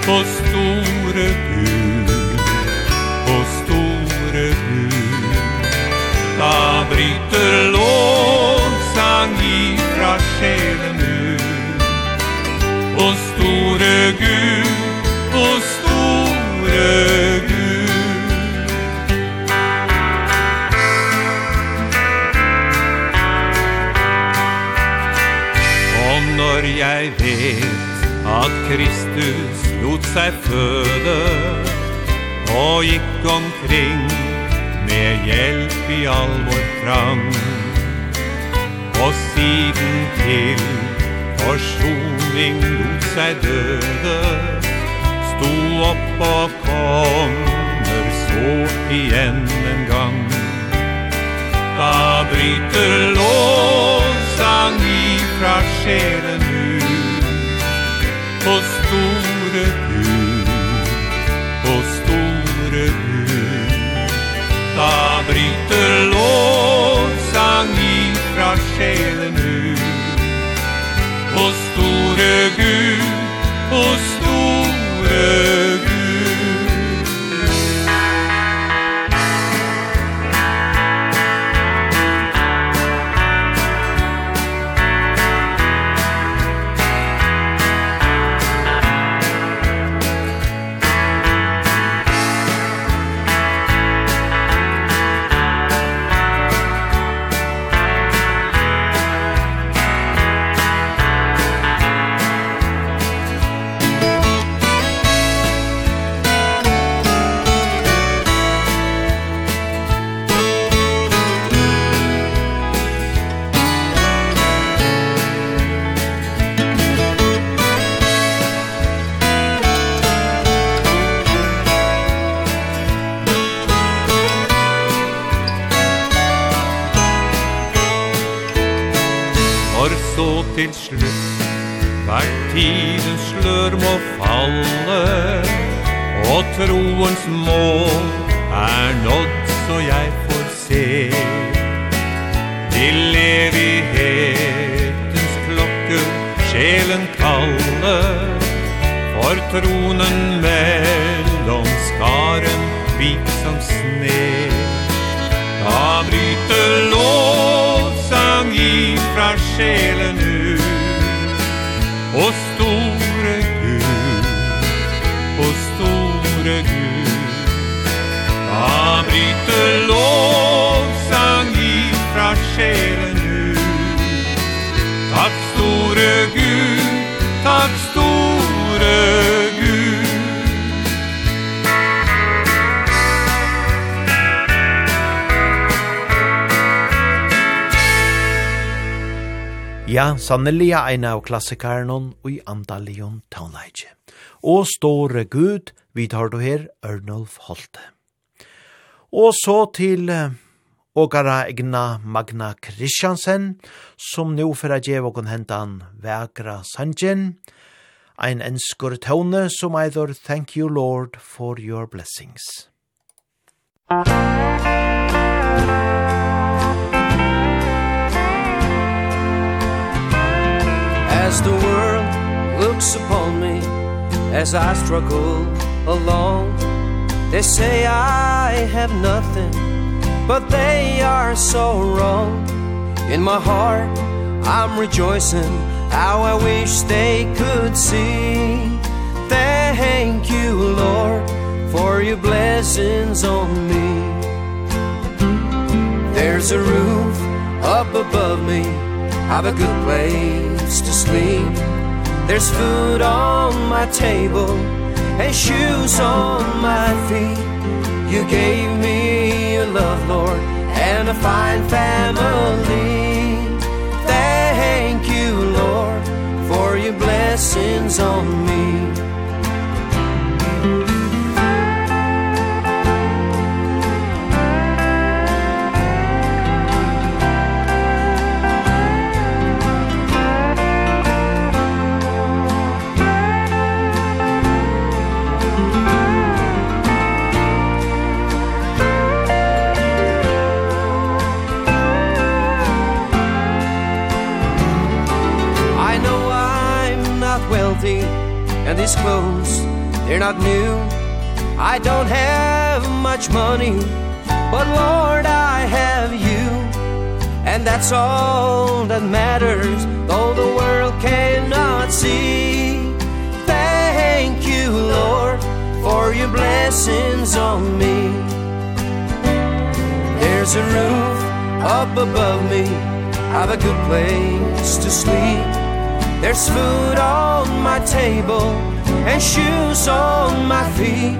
på store Gud, på store Gud. Da bryter lovsang ifra sjelen ut, på store Gud, på store Gud. når jeg vet At Kristus lot seg føde Og gikk omkring med hjelp i all vår trang. Og siden til Forsoning lot seg døde Sto opp og kommer så igjen en gang. Da bryter lovsang ifra sjelen ut og store Gud, og store Gud. Da bryter lovsang ifra sjelen ut, og store Gud, og store roens mål er nådd så jeg får se. Til evighetens klokke sjelen kaller For tronen mellom skaren hvit som sne. Da bryter lovsang ifra sjelen. Ja, sannelia eina av klassikarnon og i andalion taunleidje. Og store gud, vi tar du her, Ørnulf Holte. Og så til Ågara egna Magna Kristiansen, som nu fyrir djev og hentan Vægra Sanjen, ein enskur tåne som eider Thank you Lord for your blessings. Thank you Lord for your blessings. as the world looks upon me as I struggle along They say I have nothing but they are so wrong. In my heart I'm rejoicing how I wish they could see. Thank you Lord for your blessings on me. There's a roof up above me. I've a good place place to sleep. There's food on my table And shoes on my feet. You gave me your love, Lord And a fine family. Thank you, Lord For your blessings on me. these clothes. They're not new. I don't have much money But Lord, I have you. And that's all that matters Though the world cannot see. Thank you, Lord For your blessings on me. There's a roof up above me. I've a good place to sleep. There's food on my table and shoes on my feet.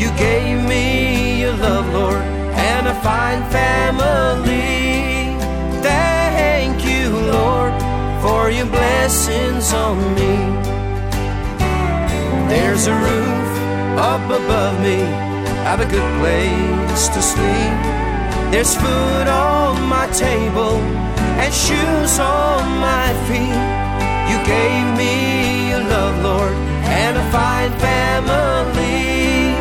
You gave me your love, Lord, and a fine family. Thank you, Lord, for your blessings on me. There's a roof up above me. I've a good place to sleep. There's food on my table And shoes on my feet. You gave me a love, Lord, and a fine family.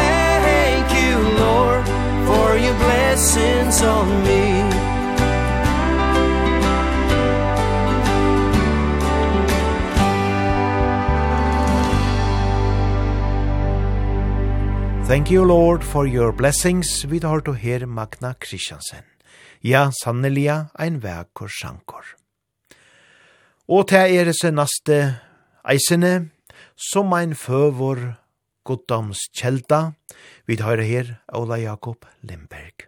Thank you, Lord, for your blessings on me. Thank you, Lord, for your blessings, vi tar to her Magna Kristiansen. Ja, sannelia, ein verkur sjankor. Og til er det senaste eisene, som ein føvor goddoms kjelda, vi høyre her, Ola Jakob Lindberg.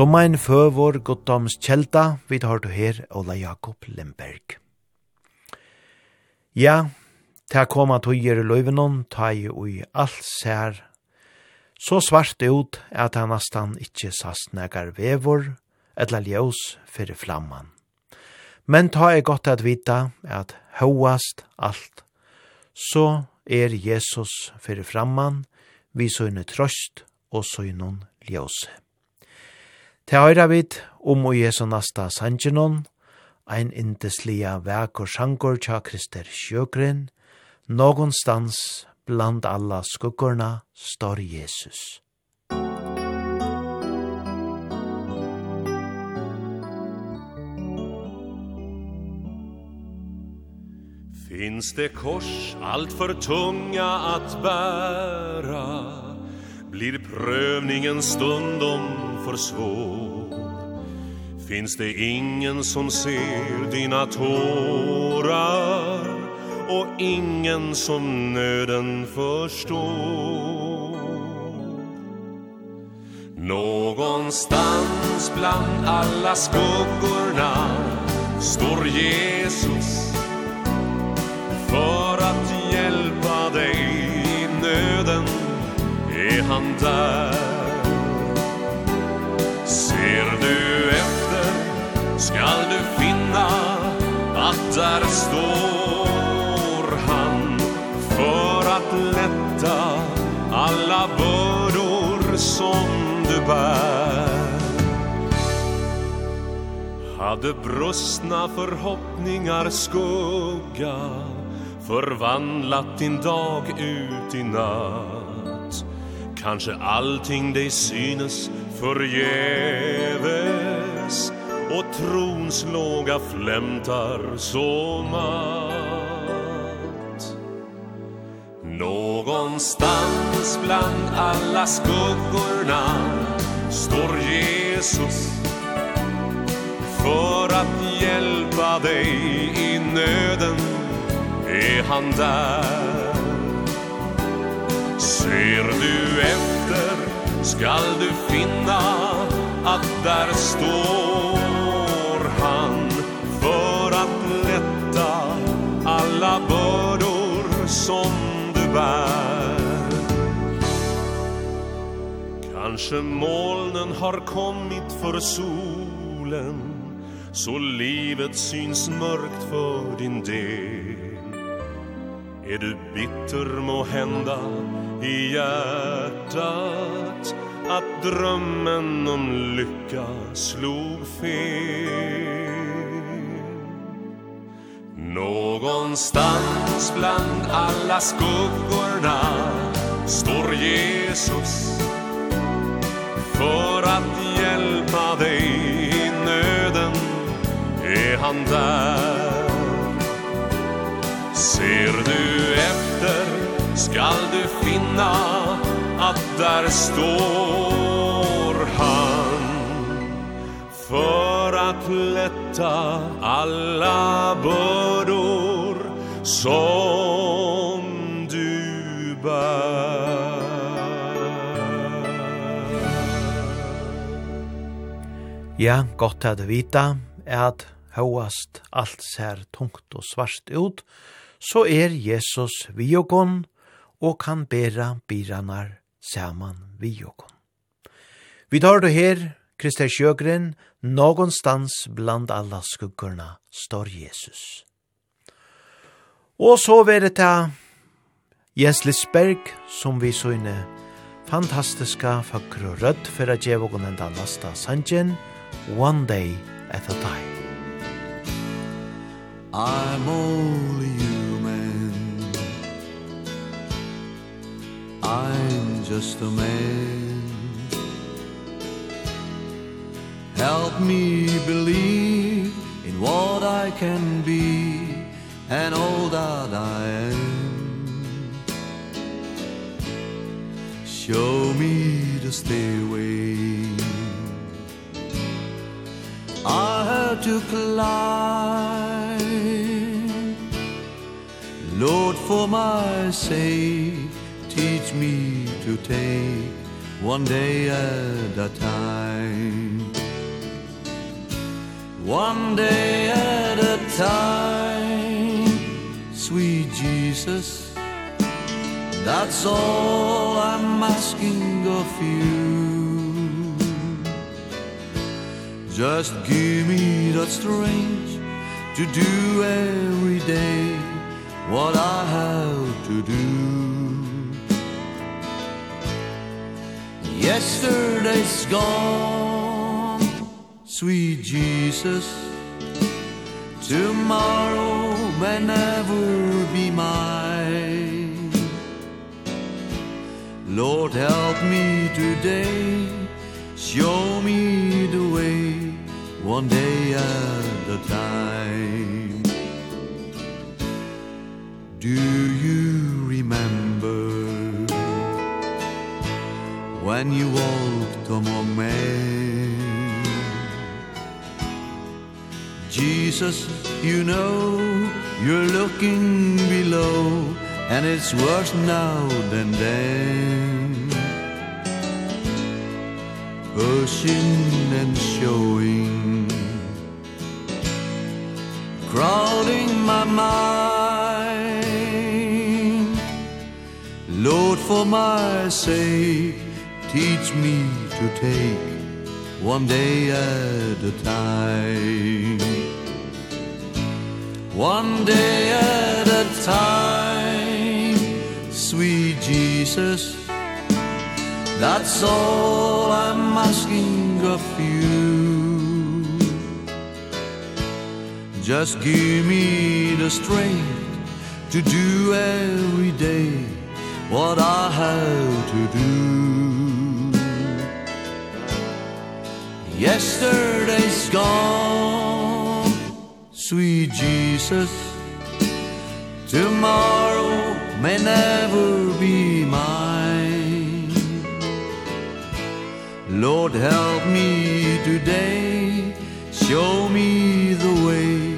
Som ein føvor goddoms kjelda, vi tar du her Ola Jakob Lemberg. Ja, ta koma tøyer i løyvenon, ta i ui alt sær, så svart ut at han nastan ikkje sast negar vevor, etla ljøs fyrir flamman. Men ta er godt at vita at hoast alt, så er Jesus fyrir framman, vi søgne trøst og søgnon ljós. Til høyra vid om og Jesu nasta sanjinon, ein indeslia vekor sjankor tja Krister Sjøgren, nogonstans bland alla skuggorna står Jesus. Finns det kors allt för tunga att bära Blir prövningen stundom för svår. Finns det ingen som ser dina tårar Och ingen som nöden förstår? Någonstans bland alla skuggorna Står Jesus För att hjälpa dig i nöden. Är han där? Skall du finna att där står han För att lätta alla bördor som du bär? Hade brustna förhoppningar skugga Förvandlat din dag ut i natt? Kanske allting dig synes förgäves och trons låga flämtar så matt Någonstans bland alla skuggorna står Jesus För att hjälpa dig i nöden. Är han där? Ser du efter skall du finna att där står alla bördor som du bär. Kanske molnen har kommit för solen Så livet syns mörkt för din del. Är du bitter må hända i hjärtat Att drömmen om lycka slog fel. Någonstans bland alla skuggorna Står Jesus För att hjälpa dig i nöden. Är han där? Ser du efter? Skall du finna Att där står han? För lätta alla bördor som du bär. Ja, gott at vita er at høyast alt ser tungt og svart ut, så er Jesus vi og kan bera biranar saman gon. Vi tar det her Kristi sjøgren, någonstans bland alla skuggorna, står Jesus. Og så var det til Jens Lisberg, som vi så inne fantastiska fakr og rødt for at jeg vågående enda nasta sanjen, One Day at a Time. I'm only human I'm just a man Help me believe in what I can be and all that I am. Show me the stairway. I have to climb. Lord for my sake Teach me to take one day at a time. One day at a time Sweet Jesus That's all I'm asking of you. Just give me that strength To do every day What I have to do. Yesterday's gone sweet Jesus Tomorrow may never be mine. Lord help me today. Show me the way One day at a time. Do you remember When you walked Jesus, you know You're looking below And it's worse now than then. Pushing and showing Crowding my mind. Lord, for my sake Teach me to take One day at a time. One day at a time Sweet Jesus. That's all I'm asking of you. Just give me the strength To do every day What I have to do. Yesterday's gone sweet Jesus. Tomorrow may never be mine. Lord help me today. Show me the way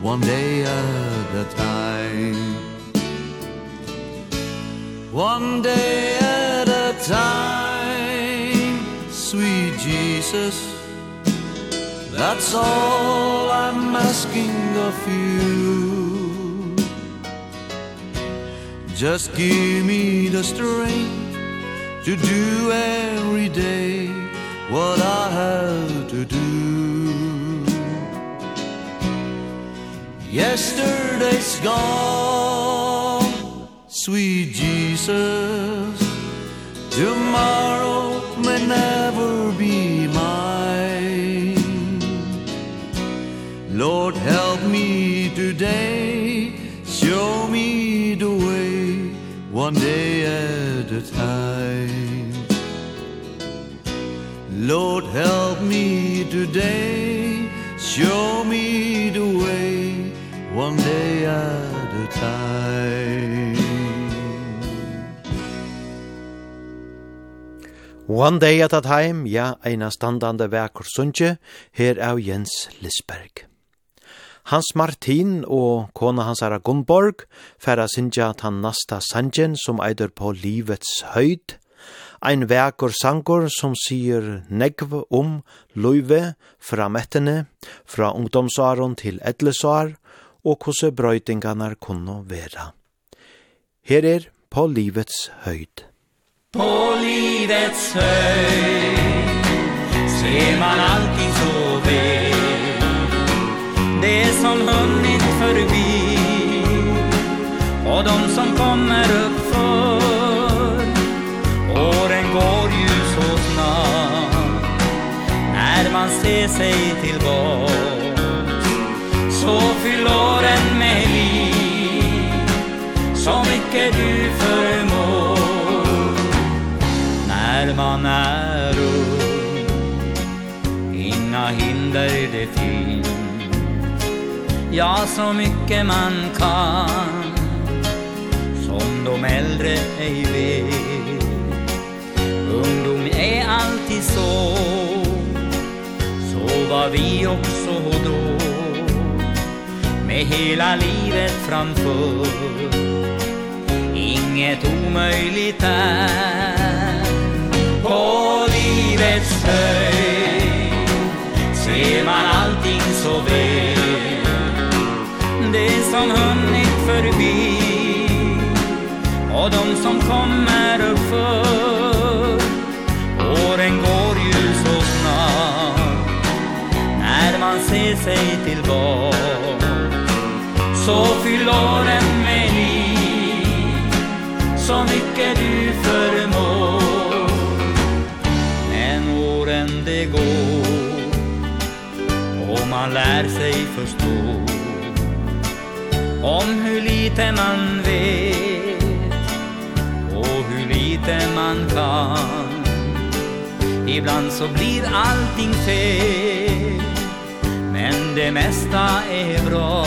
One day at a time. One day at a time Sweet Jesus. That's all I'm asking of you. Just give me the strength To do every day What I have to do. Yesterday's gone Sweet Jesus. Tomorrow one day at a time Lord help me today. Show me the way. One day at a time One day at a time, ja, eina standande vekur sunje, her av Jens Lisberg. Hans Martin og kona hans er Gunnborg færa sinja tan nasta sanjen som eider på livets høyd. Ein vekur sangur som sier negv om løyve fra mettene, fra ungdomsaren til edlesar, og hvordan brøytingarna kunne vera. Her er på livets høyd. På livets høyd ser man alltid så vel det som hunnit förbi. Och de som kommer upp för Åren går ju så snabbt. När man ser sig tillbaks Så fyll åren med liv Så mycket du förmår. När man är ung Inga hinder det finns ja så mycket man kan Som de äldre ej vet. Ungdom är alltid så Så var vi också då. Med hela livet framför Inget omöjligt är. På livets höjd Ser man allting så väl det som hunnit förbi. Och de som kommer upp för Åren går ju så snart När man ser sig tillbaka Så fyll åren med liv. Så mycket du förmår Men åren det går. Och man lär sig förstå. Om hur lite man vet Och hur lite man kan. Ibland så blir allting fel Men det mesta är bra.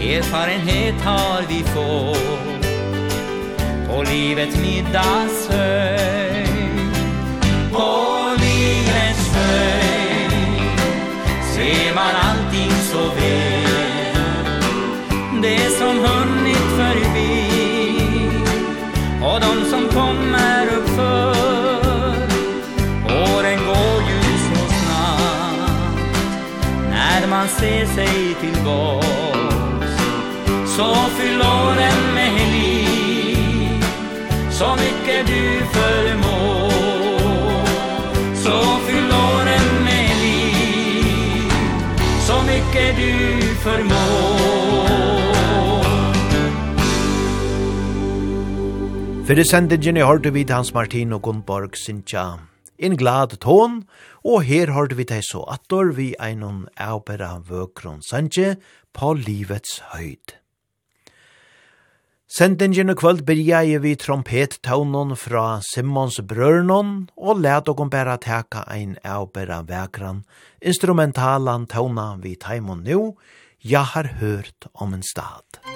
Erfarenhet har vi fått På livets middagshöjd. På livets höjd Ser man allting så väl som hunnit förbi. Och de som kommer upp för Åren går ju så snabbt. När man ser sig tillbaks Så fyll åren med liv Så mycket du förmår Så fyll åren med liv Så mycket du förmår. Fyrir sendingen hørte vi Hans Martin og Gunnborg Sintja en glad tån, og her hørte vi til så attor vi einon avbera vøkron sanje på livets høyd. Sendingen og kvöld byrja vi trompettaunon fra Simmons brørnon, og let okon bæra teka ein avbera vekran, instrumentalan tauna vi taimon nu, jeg har hørt om en stad.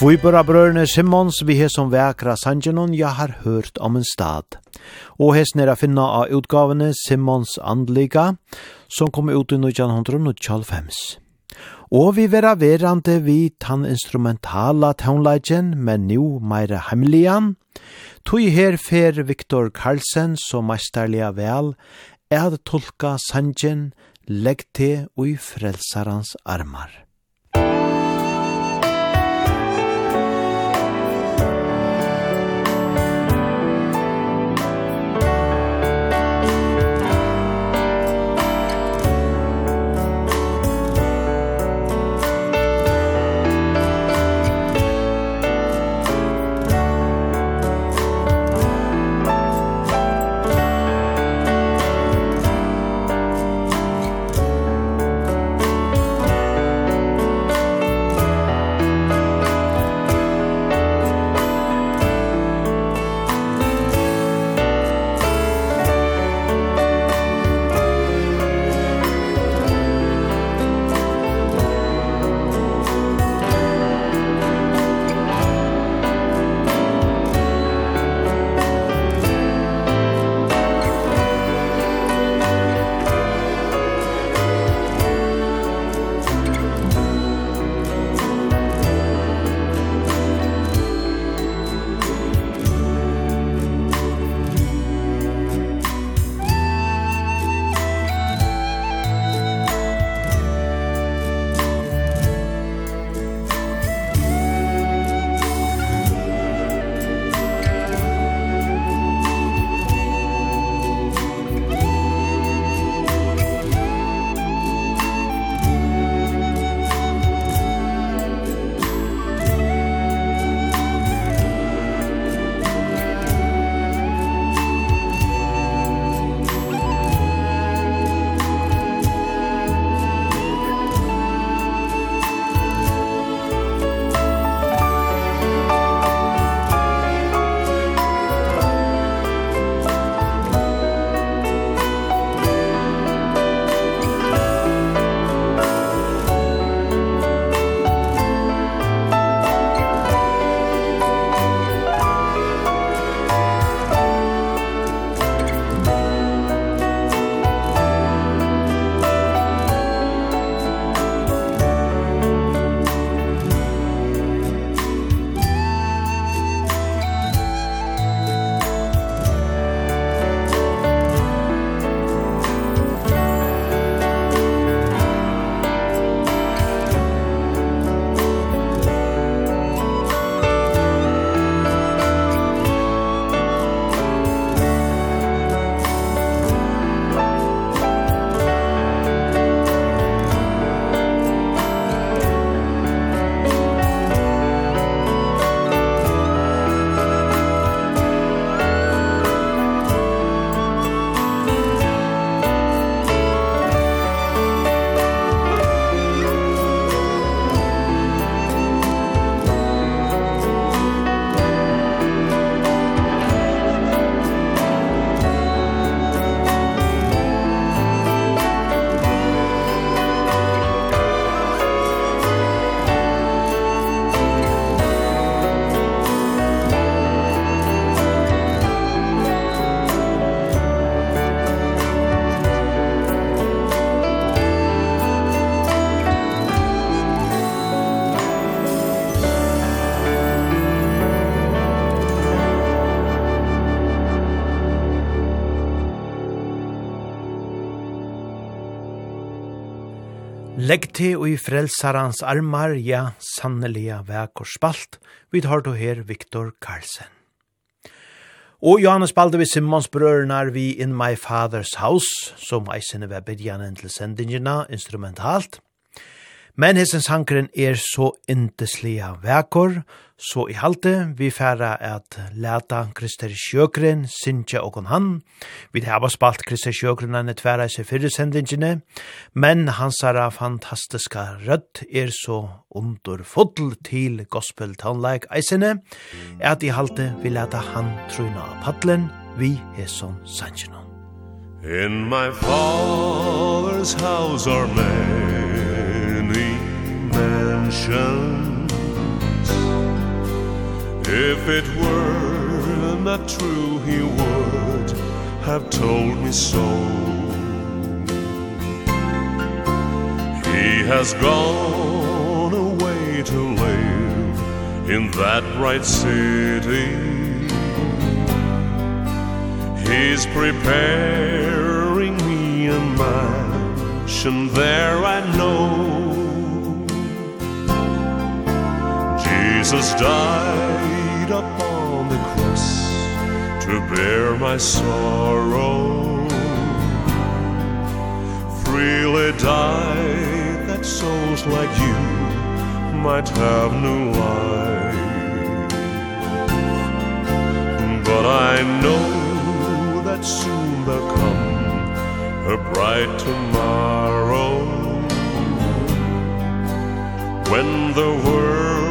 Tvøybergabrørene Simons vi har som vekra sangenon jeg har hørt om en stad. Og hesten er å av utgavene Simons andliga som kom ut i 1925. Og vi vera verande vi tan instrumentala townleggen, men nu meire heimlian. Tui her fer Viktor Karlsen, som meisterliga vel, er tolka sangen, legg te ui frelsarans armar. te og i frelsarans armar, ja, sannelige vek og spalt, vi har du her Viktor Karlsen. Og Johannes Balde vi Simmons brørnar vi in my father's house, som eisene ved bedjanen til sendingina instrumentalt, Men hessens hankeren er så inteslia vekor, så i halte vi færa at leta Krister Sjøkren, Sintje og han. Vi har spalt Krister Sjøkren enn tværa i seg fyrresendingene, men hans er fantastiska rødt er så underfodl til gospel tonelike eisene, at i halte vi leta han truna av paddelen, vi hesson sanjenon. In my father's house are many dimensions If it were not true he would have told me so. He has gone away to live in that bright city. He's preparing me a mansion. There I know Jesus died upon the cross to bear my sorrow. Freely died that souls like you might have new life. But I know that soon there'll come a bright tomorrow. When the world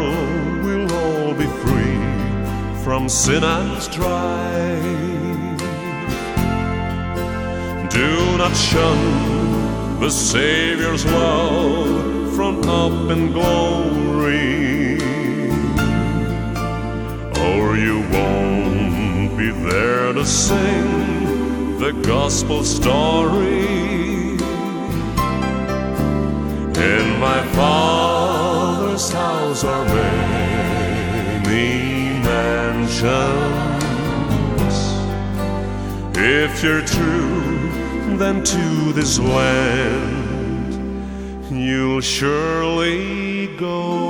from sin and strife Do not shun the Savior's love from up in glory. Or you won't be there to sing the gospel story. In my Father's house are many mansions If you're true then to this land You'll surely go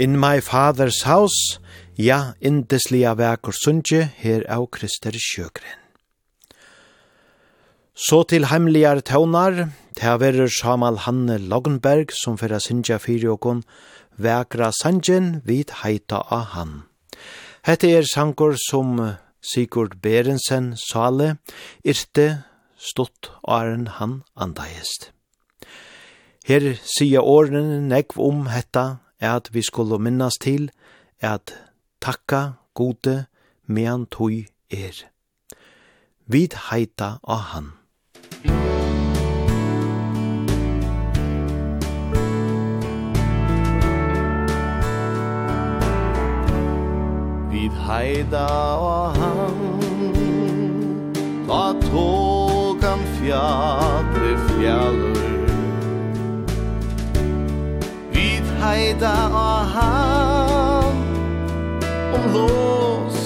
In my father's house, ja, indeslia vekur sunnje her av Krister Sjøgren. Så til heimligar tøvnar, Ta verur Samal Hanne Logenberg som fyrra sinja fyrir okon, vekra sanjen vid heita av han. Hette er sankor som Sigurd Berensen sale, irte stått åren han andajest. Her sier årene negv om hetta, at vi skulle minnas til, at takka gode mean tui er. Vid heita av han. vid heida og han Ta tågan fjadre fjallur. Vid heida og han Om lås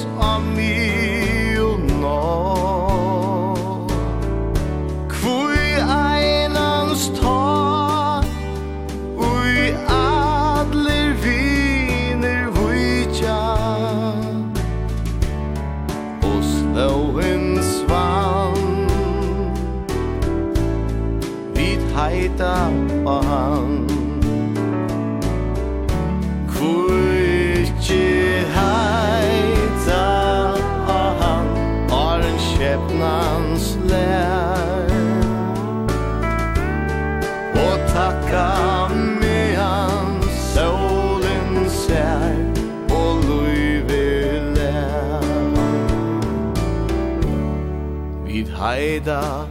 veda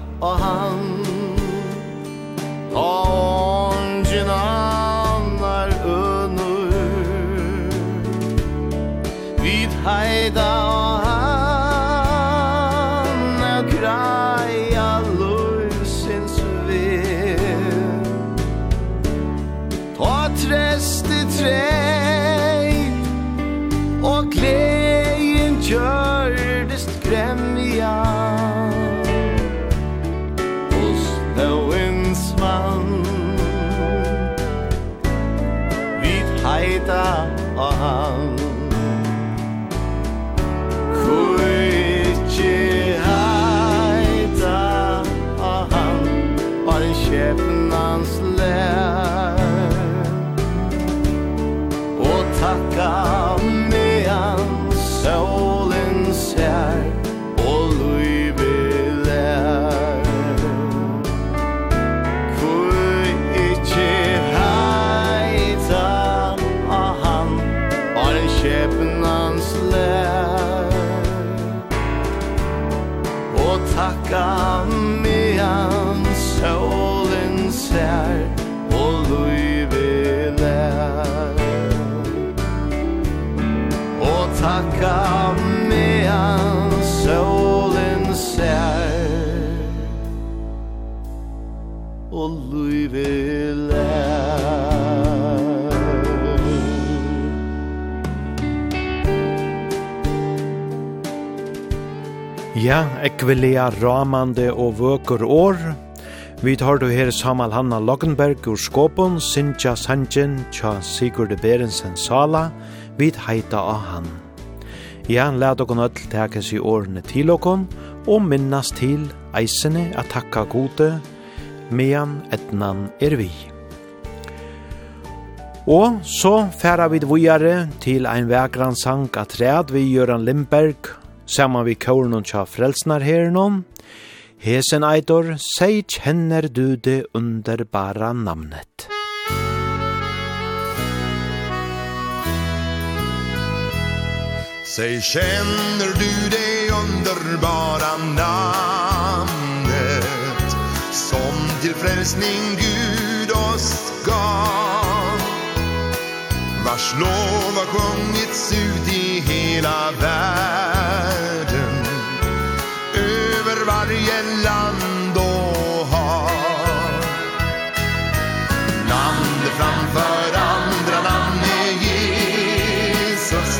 ekvelia ramande og vøkur år. Vi tar du her Samal Hanna Loggenberg ur Skåpon, Sintja Sanjen, tja Sigurd Berensen Sala, vi heita av han. Ja, let okon öll tekes i årene til okon, og minnas til eisene at takka gode, mean etnan er vi. Og så færa vi dvujare til ein vekran sang at ræd vi Gjøran Lindberg, saman vi kåren tja frelsnar herren Hesen eitor, sei kjenner du det underbara namnet. Säg känner du det underbara namnet Som till frälsning Gud oss gav Vars lov har sjungits ut i hela världen för andra namn är Jesus.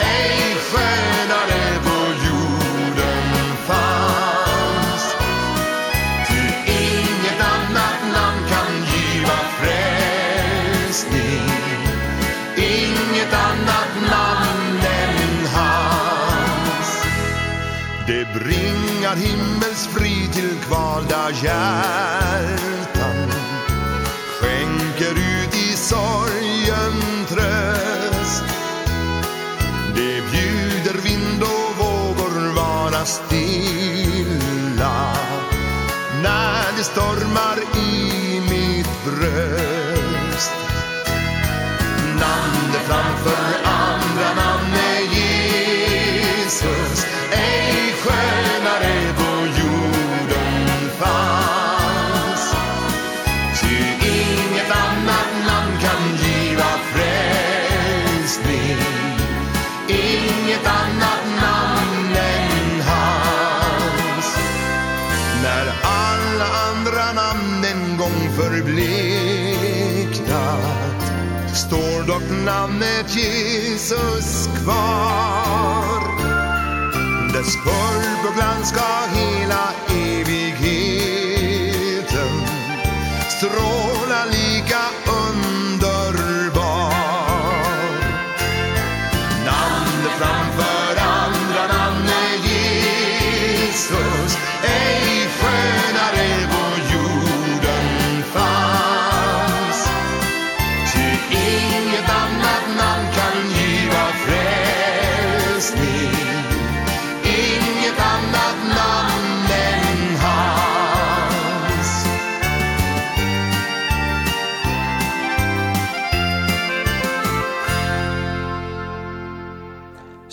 Ej stjärna det på jorden fanns. Ty inget annat namn kan giva frälsning. Inget annat namn än hans. Det bringar himmels fri till kvalda hjärn det storm. Jesus kvar. Dess full och glans ska hela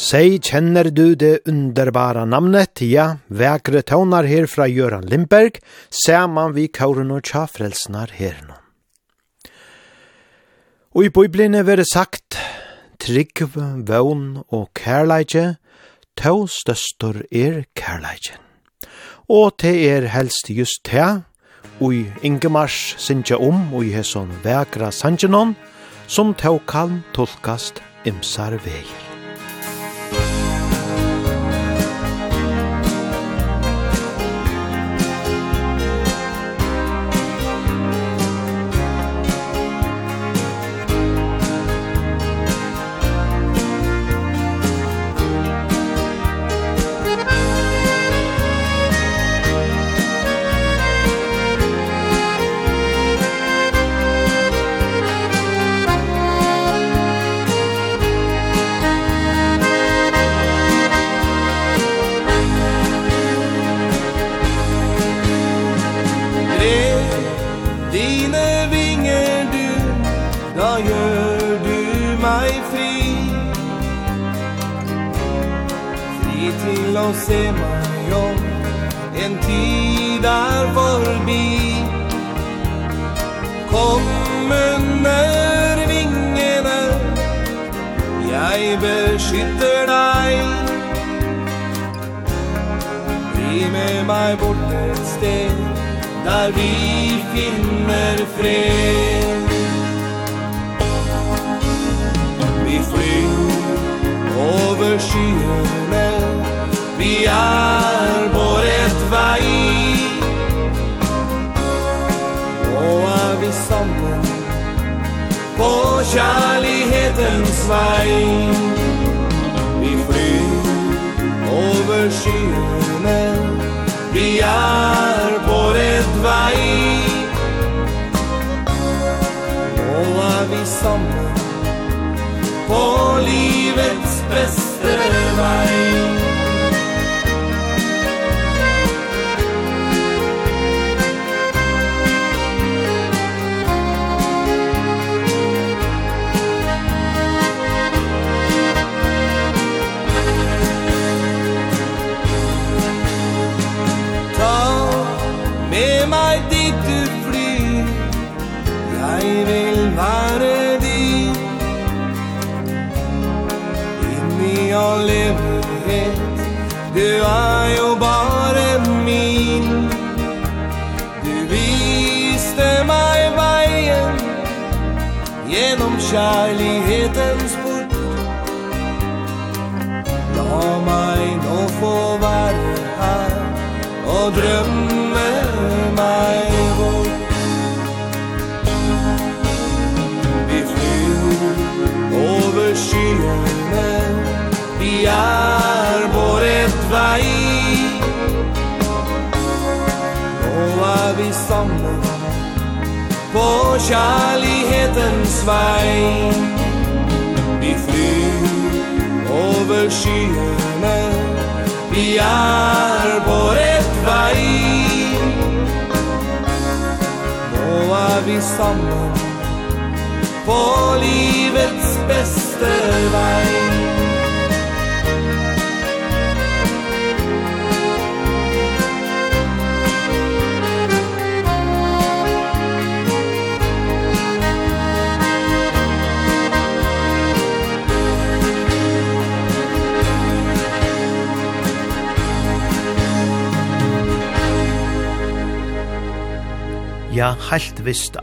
Sei kjenner du det underbara namnet Tia, vekre tånar her fra Göran Lindberg, saman vi kauren og tja frelsnar her nå. Og i bøyblene vere sagt, trygg, vøvn og kærleidje, tå støstor er kærleidjen. Og te er helst just te, og i Ingemars sinja om, og i hesson vekra sanjenon, som tå kan tolkast imsar veier.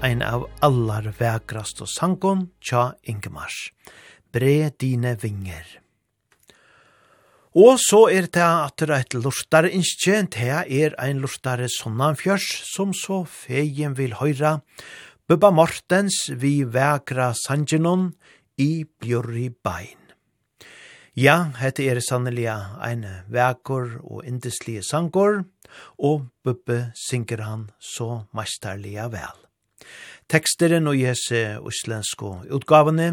ein av allar vekrast og sangon tja Ingemars. Bre dine vinger. Og så er det at det er et lortare innskje, det er ein lortare sonnanfjørs, som så feien vil høyra, Bubba Mortens vi vekra sangenon i bjørri bein. Ja, hette er sannelig ein vekor og indeslige sangor, og Bubbe synger han så meisterlige vel. Teksteren og jese uslensko utgavene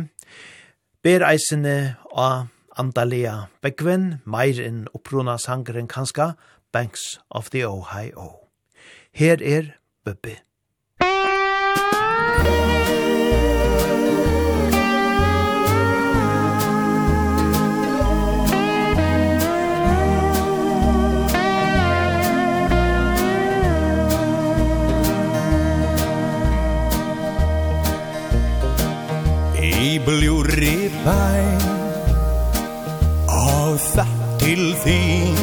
ber eisene av Andalia Begven, meir enn opprona sangeren kanska, Banks of the Ohio. Her er Bubbe. i blod bein Og þatt til þín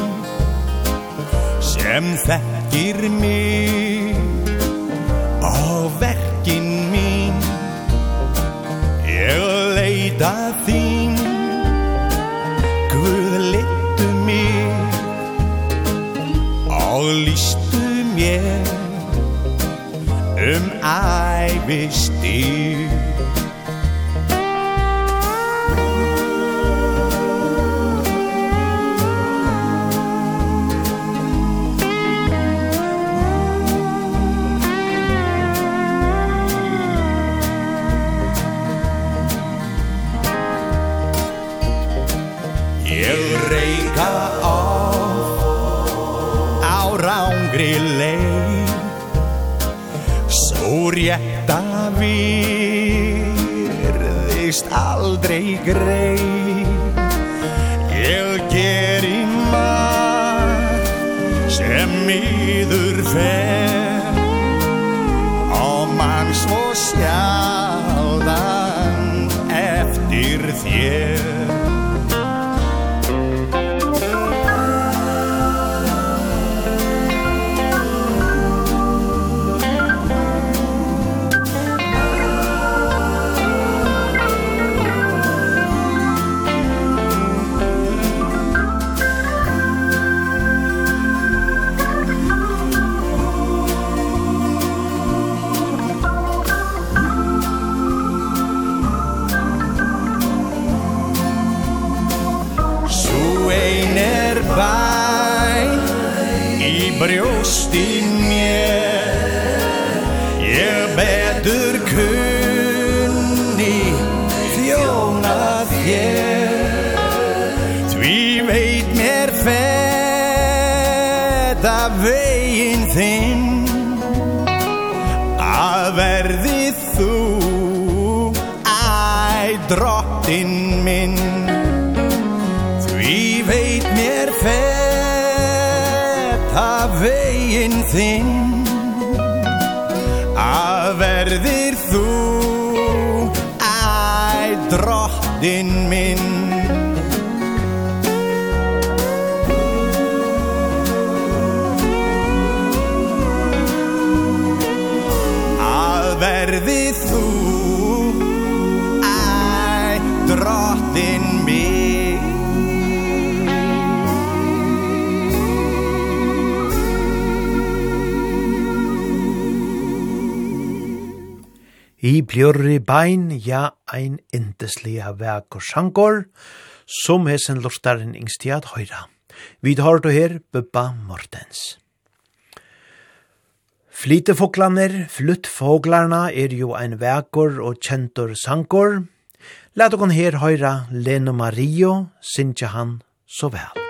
Sem þekkir mig Og verkin mín. Ég leita þín Guð leittu mig Og listu mér Um ævi stíl virðist aldrei grei vegin þinn. Að verðir þú æ drottin minn. Verði þú I bjørri bein, ja, ein indeslige vek og sjankor, som hesen lortaren yngst at høyra. Vi tar du her, Bubba Mortens. Flytefoglaner, fluttfoglarna er jo ein vekor og kjentor sankor. Lat okon her høyra Leno Mario, synsja han så vel.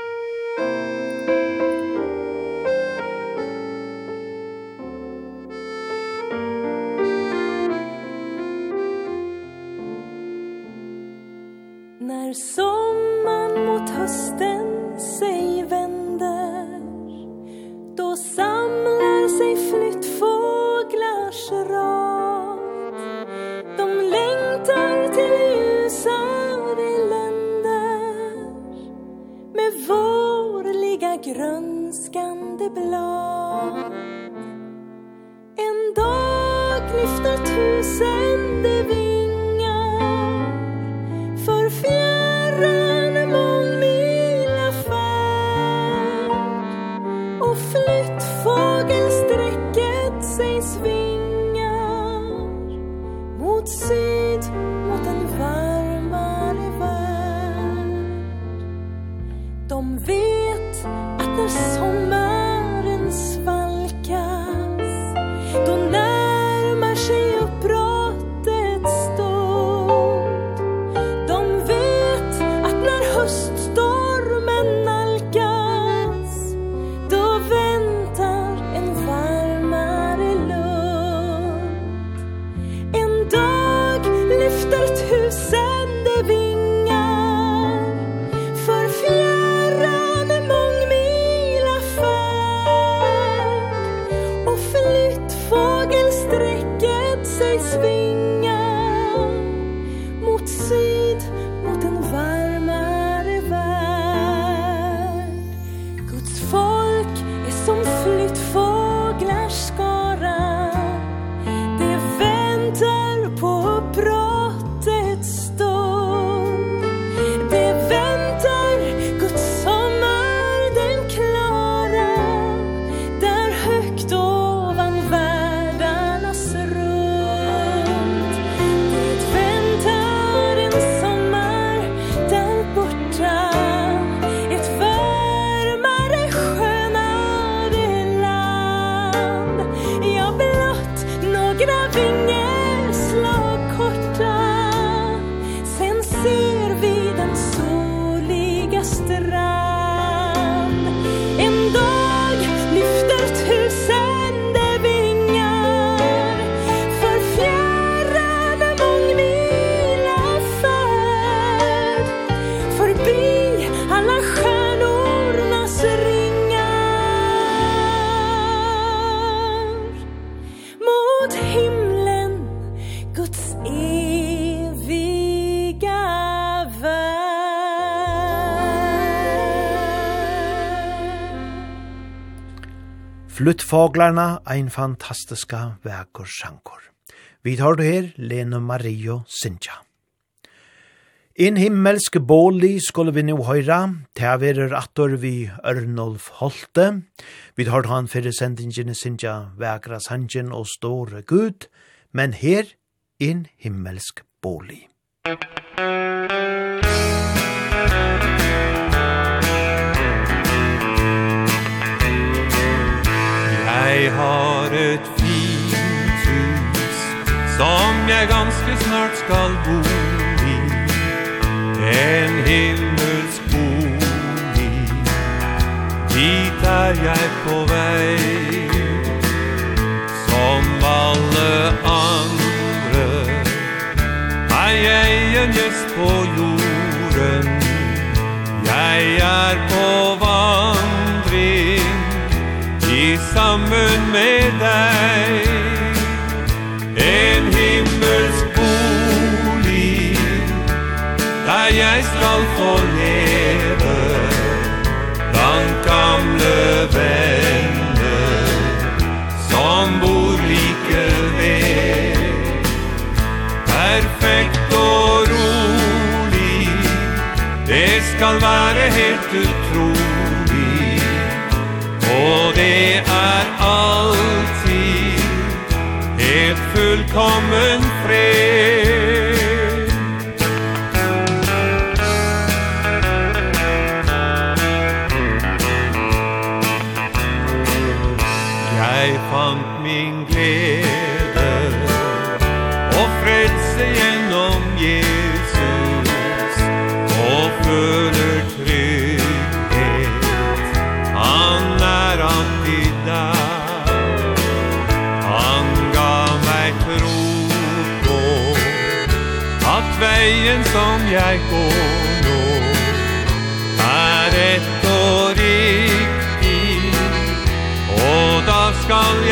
Fluttfaglarna, ein fantastiska vekor sjankor. Vi tar du her, Lena Mario Sintja. In himmelske båli skulle vi nu høyra, teaverer attor vi Ørnolf Holte. Vi tar han fyrir sendingen Sintja vekra Sanjen og Store Gud, men her en himmelsk bolig. Jeg har et fint hus Som jeg ganske snart skal bo i. En himmelsk bolig. Dit er jeg på vei. Som alle andre jeg gjest på jorden. Jeg er på vandring I sammen med deg. En himmelsk bolig Der jeg skal forløse kommen jeg gå nå. Er rett og riktig Og da skal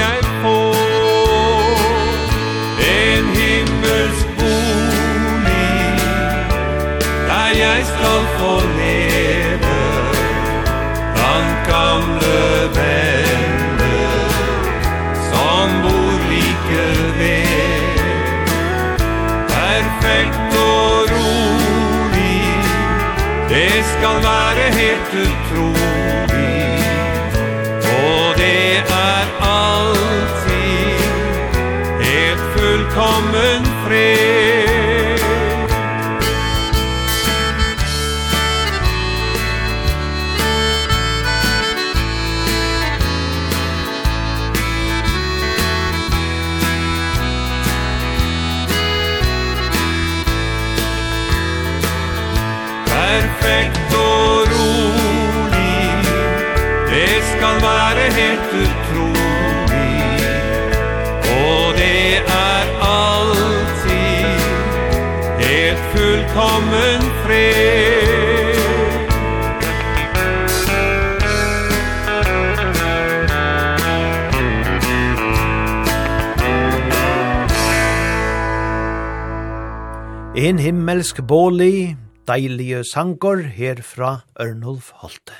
En himmelsk båli, deilige sankor herfra Ørnulf Holte.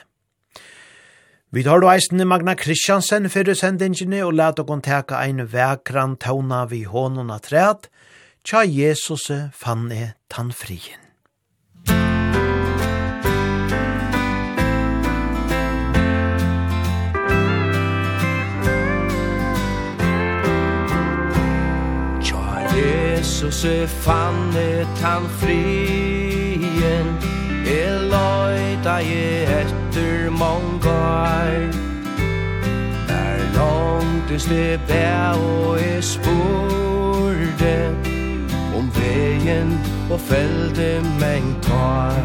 Vi tar då eisene Magna Kristiansen fyrir sendingene og let okon teka ein vekran tauna vi hånden av træt, tja Jesus fann e tannfrien. Jesus er fannet han frien. E løyta je etter mongar Der langtest det bæ og e spurde Om veien og felde meng tar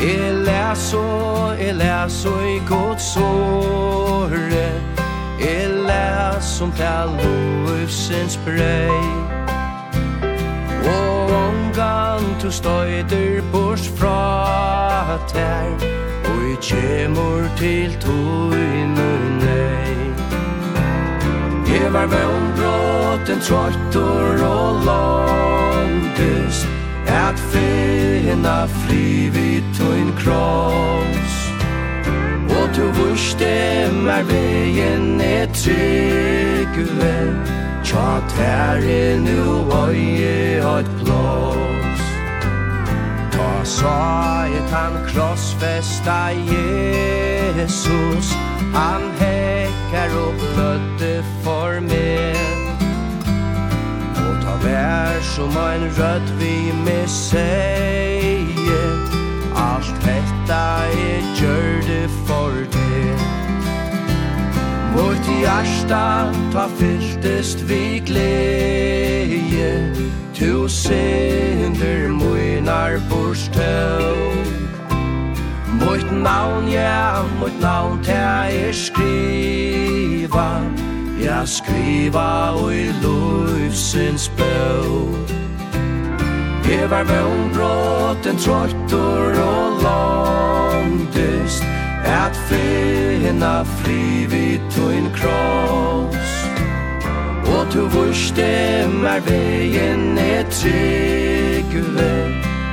E læs og jeg læs og i gods året er lært som tal lovsens brei Og omgang tu støyder bors fra tær Og i kjemur til tuinu nei Jeg var vannbråten trottor og langtust At finna fri vid tuin kross. Du vurstemmer veien er tryggve Tja tverre nu oie og et blås. Ta saet han krossfesta Jesus. Han hekkar og blødde for meg. Og ta vær som ein rødt vi med seie. Alt hjarta er gjørde for det. Vårt hjärsta ta fylltest vi glädje. Tu synder munar borstøv Mot navn, ja, mot navn ta er skriva. Ja, skriva og i lovsins bøv Jeg var med ombråten trøytor og langtist At finna fri vid tuin kross. Og tu vurste mer vegen er tryggve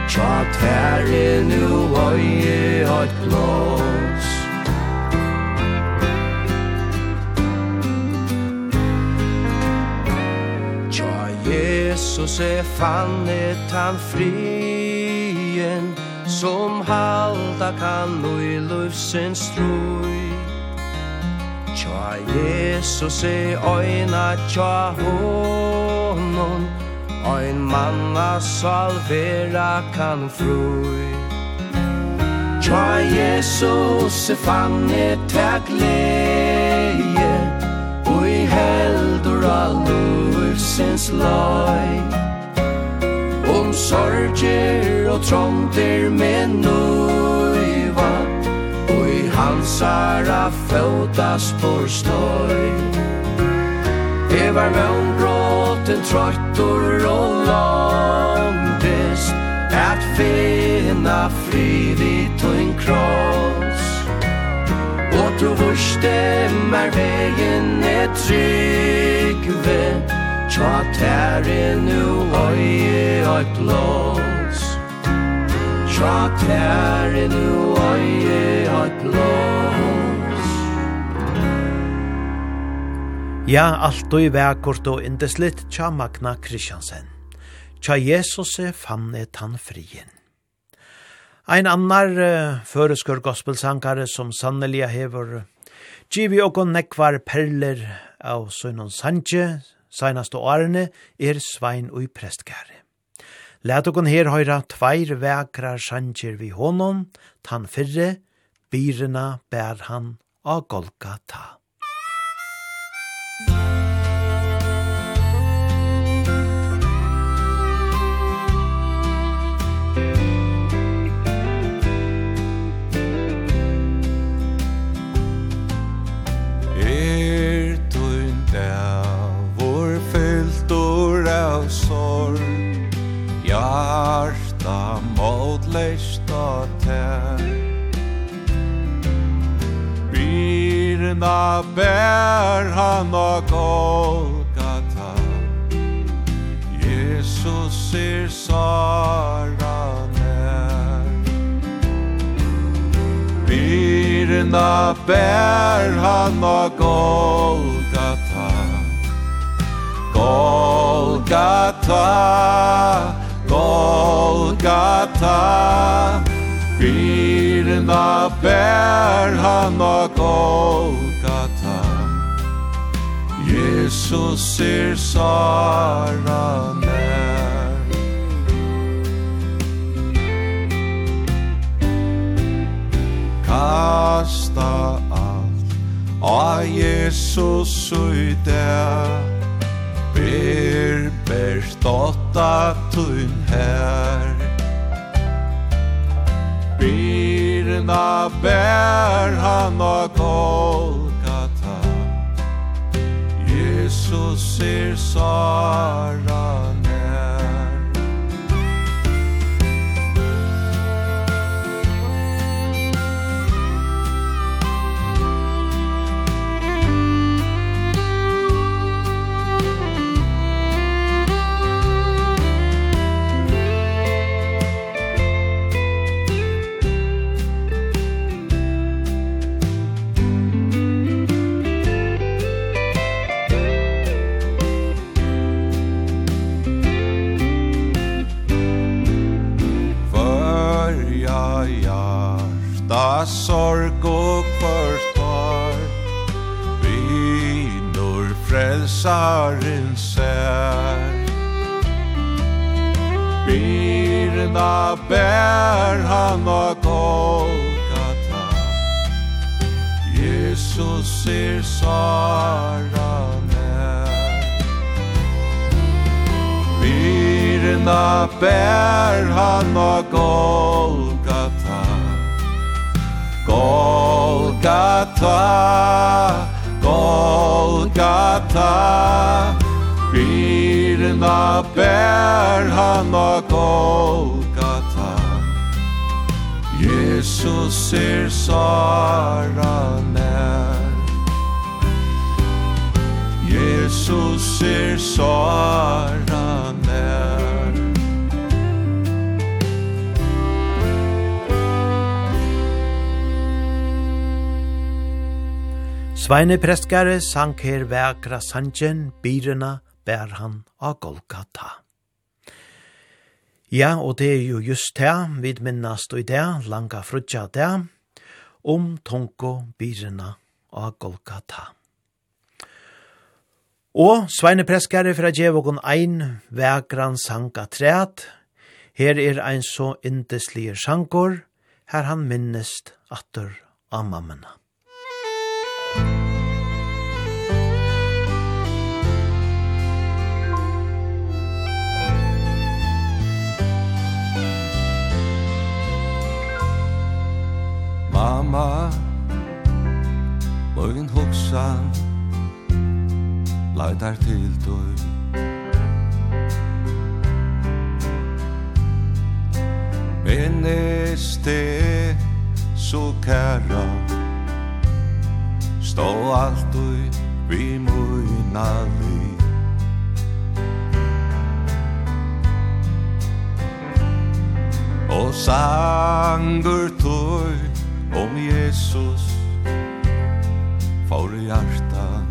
Tja tverre nu øye et glås Jesus er fannet han frien Som halda kan og i løvsens troi Tja Jesus er oina tja honom Ein manna salvera kan frui. Tja Jesus er fannet tja gleie Og i heldur allur livsens lai Om sorger og trångter med nøyva Og i halsara fødas på støy. Det var bråten trøttor og langtest At finna frid i tøyn kross. Og du vurs dem er vegen er trygve Ta tæri nu oi oi blås Ta tæri nu oi oi blås Ja, alt og i vekkort og indeslitt tja Magna Kristiansen. Tja Jesus fann fannet han frien. Ein annar uh, føreskur gospelsankare som sannelig hever Givi okon nekvar perler av sønnon Sanje, seinaste årene er Svein og i prestkære. Læt okon her høyra tveir vekrar sanger vi honom, tan fyrre, byrena bær han av Golgata. Musik Byrna bär han av Golgata. Jesus ser Sara när Byrna bär han av Golgata. Golgata Golgata. Byrna Bærna, bær han av Golgata. Jesus er sara nær. Kasta alt A Jesus ui deg Ber berstotta tun her. Ber sina bär han av Golgata Jesus er saran Da sorg og kvartar. Var Vinor frelsaren sær. Byrna bær han og Golgata. Jesus er sara nær. Byrna bær han og Golgata. Golgata Golgata Byrna bär han av Golgata. Jesus er Sara nær. Jesus er Sara nær Sveine prestgare sank her vekra sanjen, byrena bær han av Golgata. Ja, og det er jo just det, vi minnast og i det, langa frutja det, om tonko byrena av Golgata. Og Sveine prestgare fra Djevokon ein vekran sanka træt, her er ein så indeslige sankor, her han minnest atter av mammena. Mamma Møyn hoksan Leitar til tøy. Minnist det så kæra Stå alt ui vi møyna vi Og sangur tøy Om Jesus får hjarta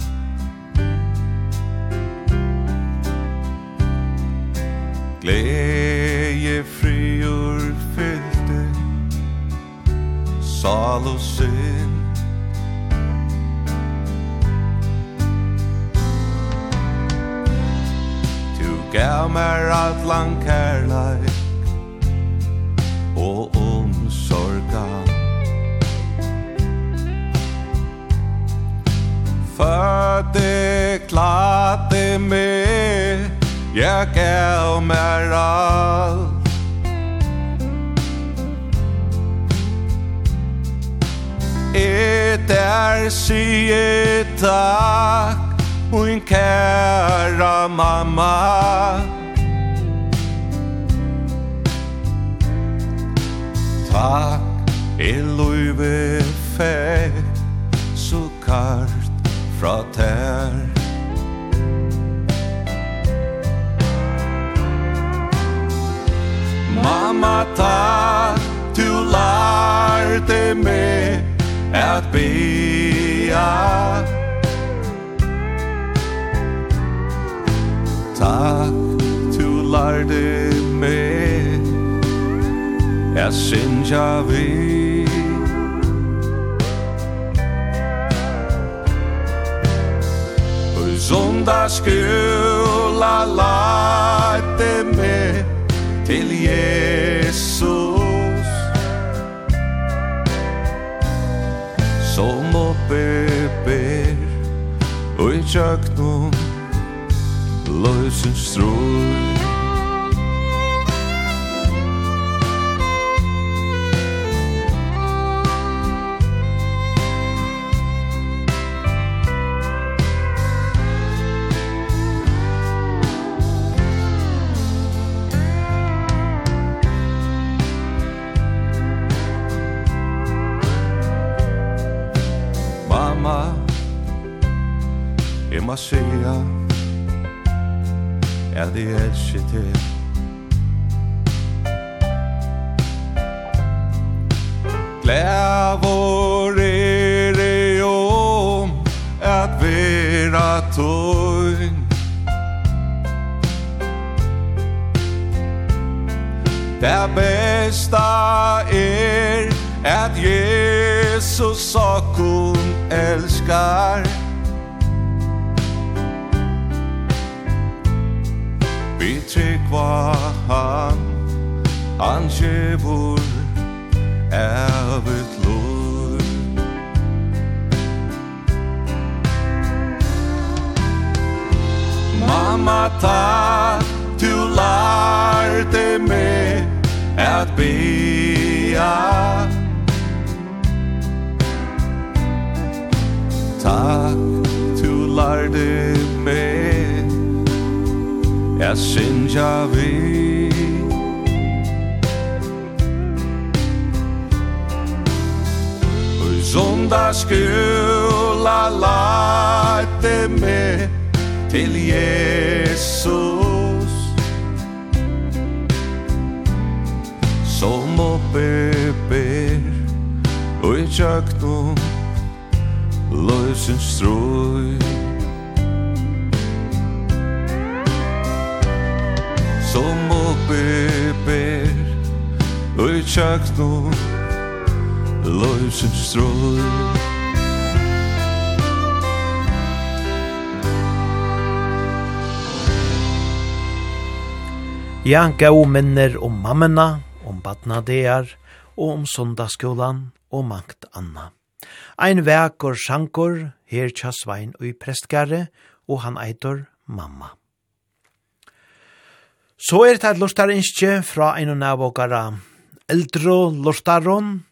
Gleje friur fyllde Sal og synd gav mer allan kærleik og omsorgan fødde det med Jeg gav mig alt Et er sige tak Min kære mamma. Tak, jeg løyve fag Så kar fra tær. Mamma, takk, du lærte meg at bea. Takk, du lærte meg at synja vea Sundagsskola lærte meg til Jesus. Som oppe ber og i tjøknum løsens strøy må säga Att det elsker til Glävor er det om At vera tøyn Det bästa er At Jesus sakon älskar. hoppa han Han kjevor av et lor Mamma ta du lærte meg at bea. Takk du lærte meg Jeg synes jeg ved. Og søndagsskjula lærte meg til Jesus. Som oppe ber Og i tjøknum Løsens strøy. kjøkno Løysens strål Ja, gau minner om mammena, om badna dear, og om sundagsskolan, og mangt anna. Ein vekor sjankor, her tja svein ui prestgare, og han eitor mamma. Så er det et lustar innskje fra ein og navåkara eldro lortaron.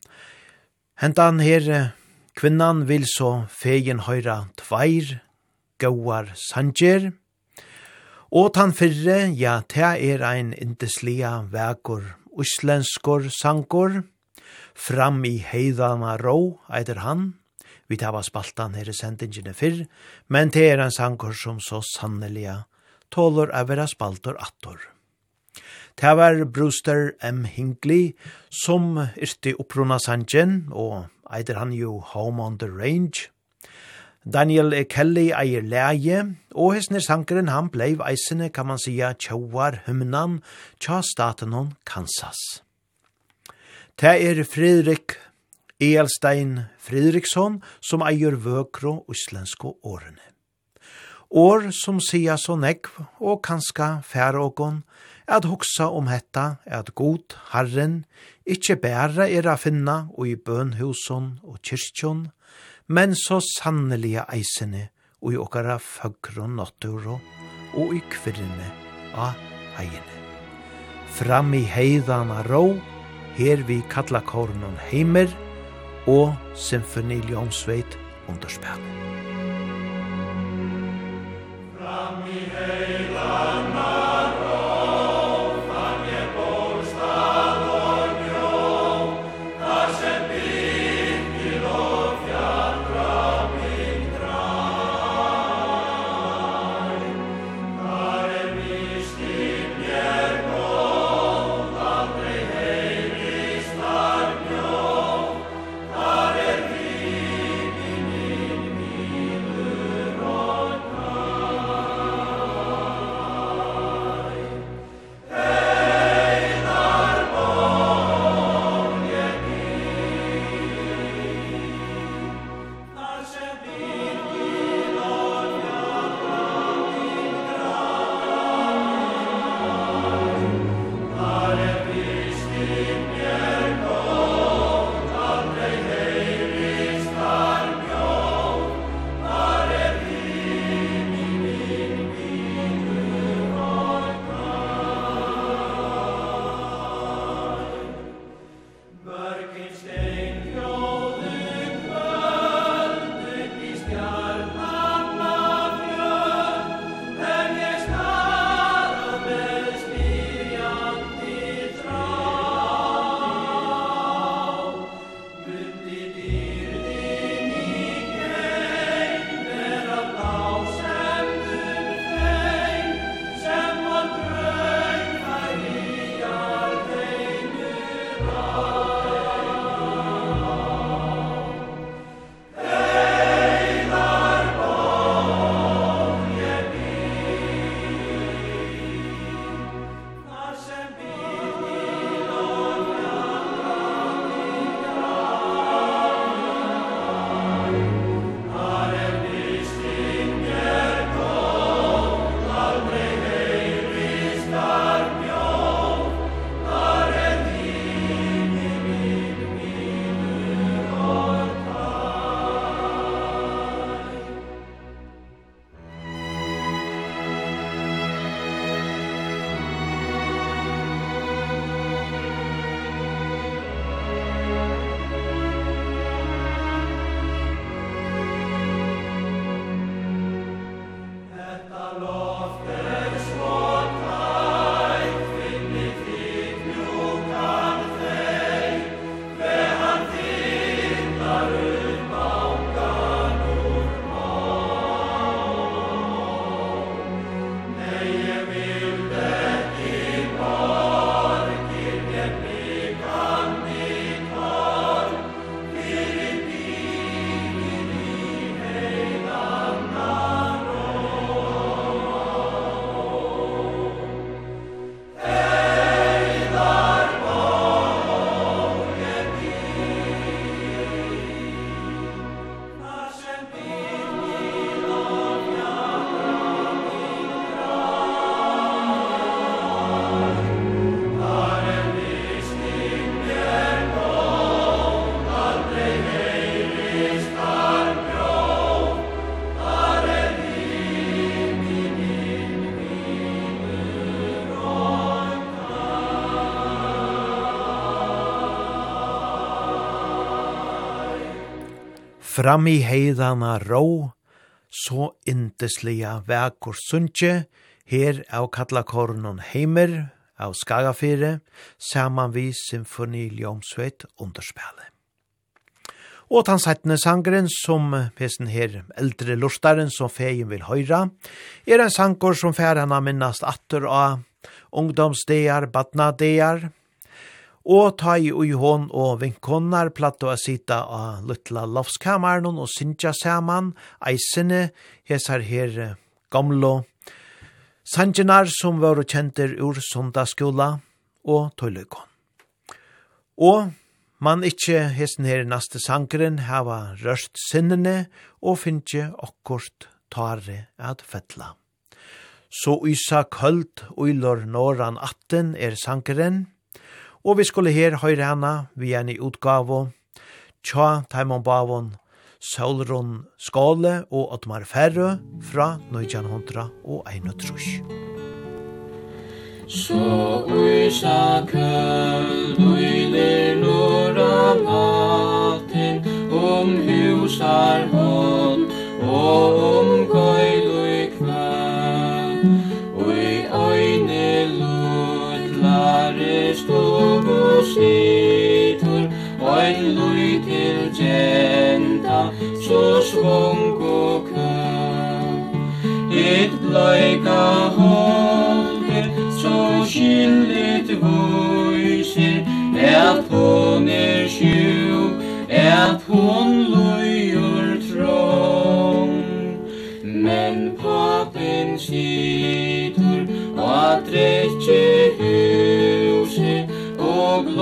Hentan her kvinnan vil så fegen høyra tveir gauar sanger. Og tan fyrre, ja, ta er ein indeslia vekur uslenskor sankor. Fram i heidana rå, eider han. Vi tava spaltan her i sendingene fyrr, men det er en sankor som så sanneliga tåler av være spaltor attor. Det var Brewster M. Hinckley som yrte opprona sangen, og eider han jo Home on the Range. Daniel E. Kelly eier leie, og hessner sankeren han bleiv eisene, kan man sija, tjauar hymnan, tja staten hon Kansas. Det er Fredrik Elstein Fredriksson som eier vøkro uslensko årene. År som sija så nekv, og kanska færågon, at hugsa om hetta at god Herren ikkje bæra er a finna og i bønhuson og kyrkjon, men så sannelige eisene og i okkara fagro natturo og i kvirrene av heiene. Fram i heidana rå, her vi kalla kornon heimer og symfoni ljonsveit underspel. Fram i heidana Fram i heidana rå, så inteslia vekor sunnje, her av kallakornon heimer, av Skagafire, saman vi symfoni Ljomsveit underspillet. Og den settende sangren som pesen her eldre lortaren som feien vil høyra, er en sanger som færana minnast atter av ungdomsdear, badnadear, og ta i ui hon og vinkonar platt og a sita a luttla lovskamaren og sinja saman, eisene, hesar her gamlo, sanjinar som var kjenter ur sundaskola og tøyløkon. Og man ikkje hesten her naste sankeren hava rørst sinnene og finnje okkort tare at fettla. Så ysa kølt uilor norran atten er sankeren, Og vi skulle her høyre henne vi er i utgave Tja Taimon Bavon, Solron Skåle og Otmar Ferrø fra Nøyjanhundra og Eino Trush. Så uysa köld uylir nora natten om husar hon og om situr ein lui til genta so svong og kø et bleika holder so skillet voiser er hon er sju er hon luiur trong. Men papen situr og trekkir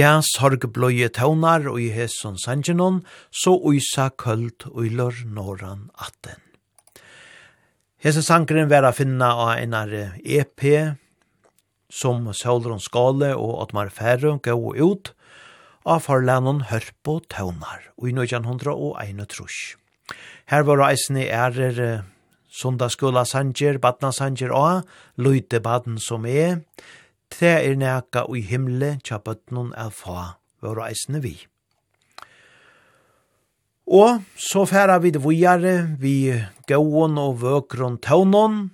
Ja, sorgbløye tøvnar og i hesson sangenon, så uisa køld uilor noran atten. Hesen sangren vera finna av einare EP, som Sølron Skale og Otmar Færø gå ut, av forlænen Hørpo Tøvnar, og i 1901 trus. Her var eisne ærer Sundagsskola sanger, badna sanger og Løyte baden som er, det er neka og i himle tja bøtnun er fa vår eisne vi. Og så færa vi det vujare, vi gauon og vøkron taunon.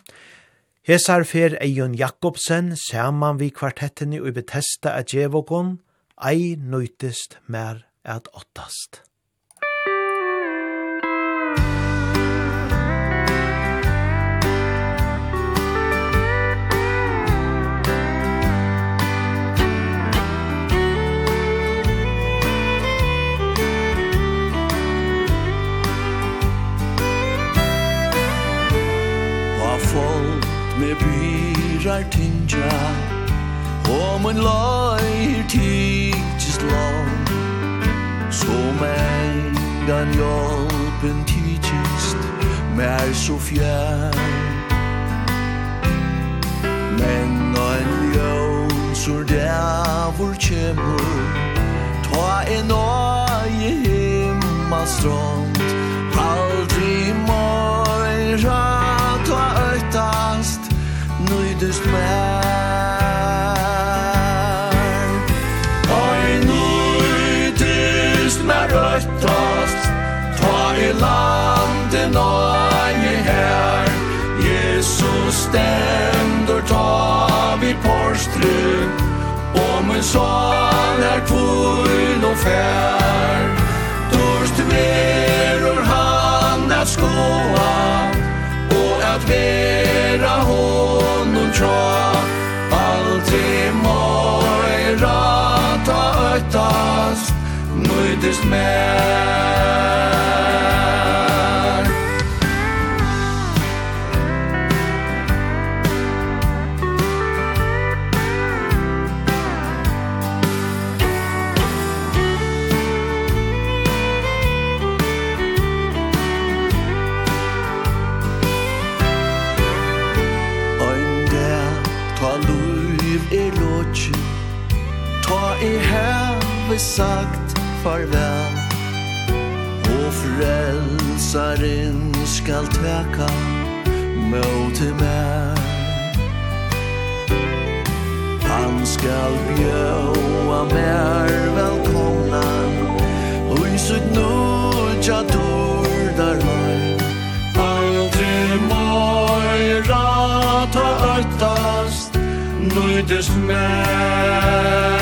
Hesar fer Eion Jakobsen, saman vi kvartettene i Betesta at Djevokon, ei nøytist mer at åttast. folk med byrar tinja Og mun løyr tidsist lang Som engan hjelpen tidsist Mer så fjær Men ein ljøn sur dævor kjemur Ta en øye himma strand. Aldri møyra mer Oi nýtist mer røttast Ta i landen og i her. Jesus stendur ta vi porstru Og min son er kvull og fær Dorst verur han at skoa Og at vera hår te moi rata ötas Nuidist mer sagt farväl. Och frälsaren skall täcka mot mig Han skall bjöa mer välkomna Och i sitt nudja dörr där höj Aldrig mörra ta öttast. Nöjdes mer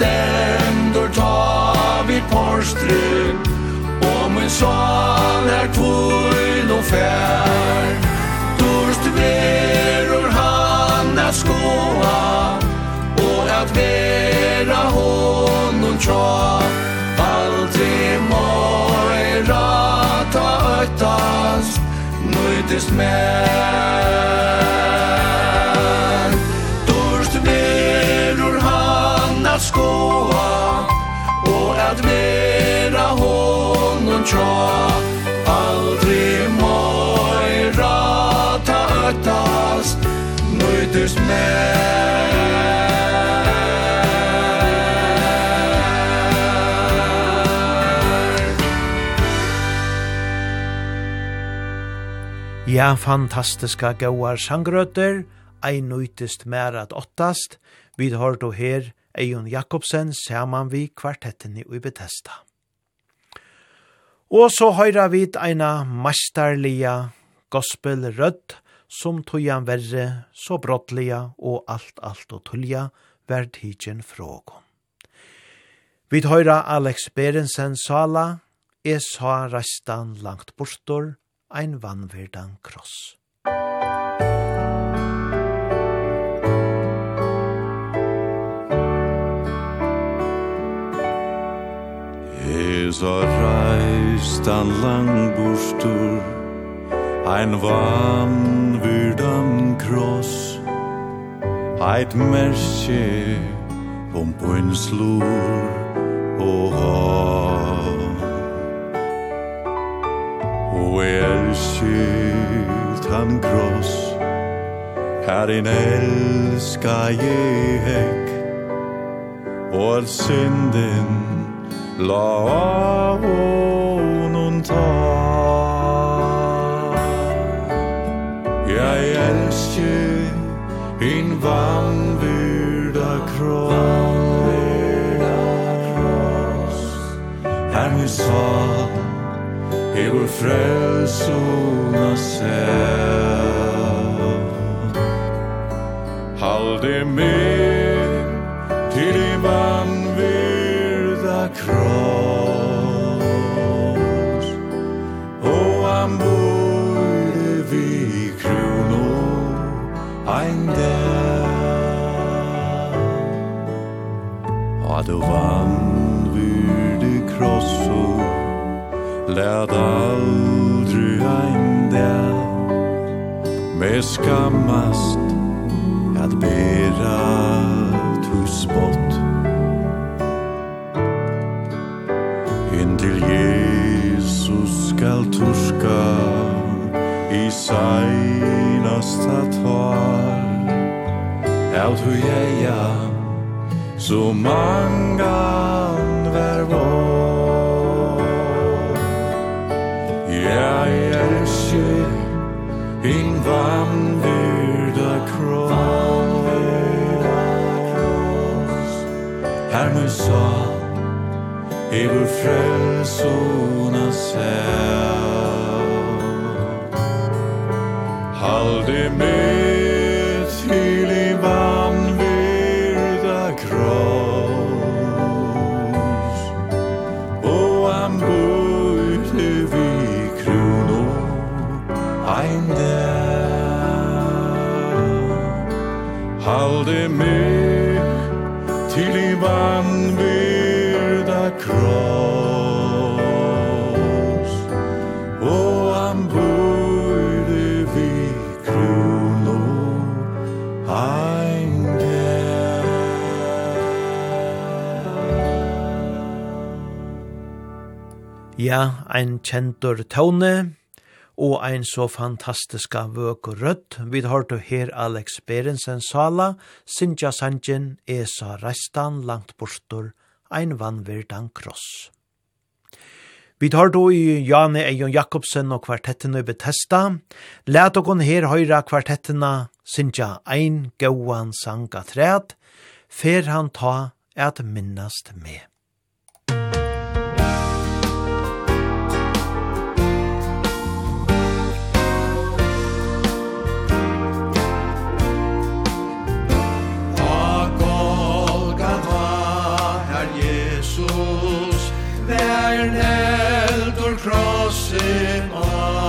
stendur ta vi porstru Og min sån er tvojn og fær. Dorst verur han at skoa Og at vera honom tja. Aldrig moira ta öttas Nöjdes mer at skoa og at vera honom tja. Aldri moira ta ötast nøytust mer. Ja, fantastiska gauar sangrøtter, ei nøytist mer at åttast, vi har då her Eion Jakobsen saman vi kvartetten i Bethesda. Og så høyra vit eina mestarliga gospelrødd som tøyan verre, så brottliga og alt, alt og tullja vær tidsen frågon. Vi høyra Alex Berensen sala, er sa restan langt bortor, ein vannverdan kross». is a reist an lang burstur Ein vann vyrdan kross. Eit mersi om pøynslur og ha Og er skilt han kross. In elska jeg hekk Og synden la non ta. Jeg elsker in vannbyrda kross. Her min sal hever frelsona sel Halde meg til i vann du vann vyrde krosso Lät aldri ein där Med skammast at bera tu spott In til Jesus skal turska I seinasta tal Av tu jäja Så mangan vær vår. Jeg elsker in vann virda kross. Her med sa i vår frälsona säl Halde mig ein kjentur tåne, og ein så fantastiska vøk og rødt. Vi har hørt her Alex Berensen Sala, Sintja Sanjen, Esa Restan, langt bortor, ein vannverdan kross. Vi tar då i Jane Eion Jakobsen og kvartetten i Bethesda. Læt okon her høyra kvartettina Sintja ein gauan sang atræt, fer han ta at minnast med. krossen av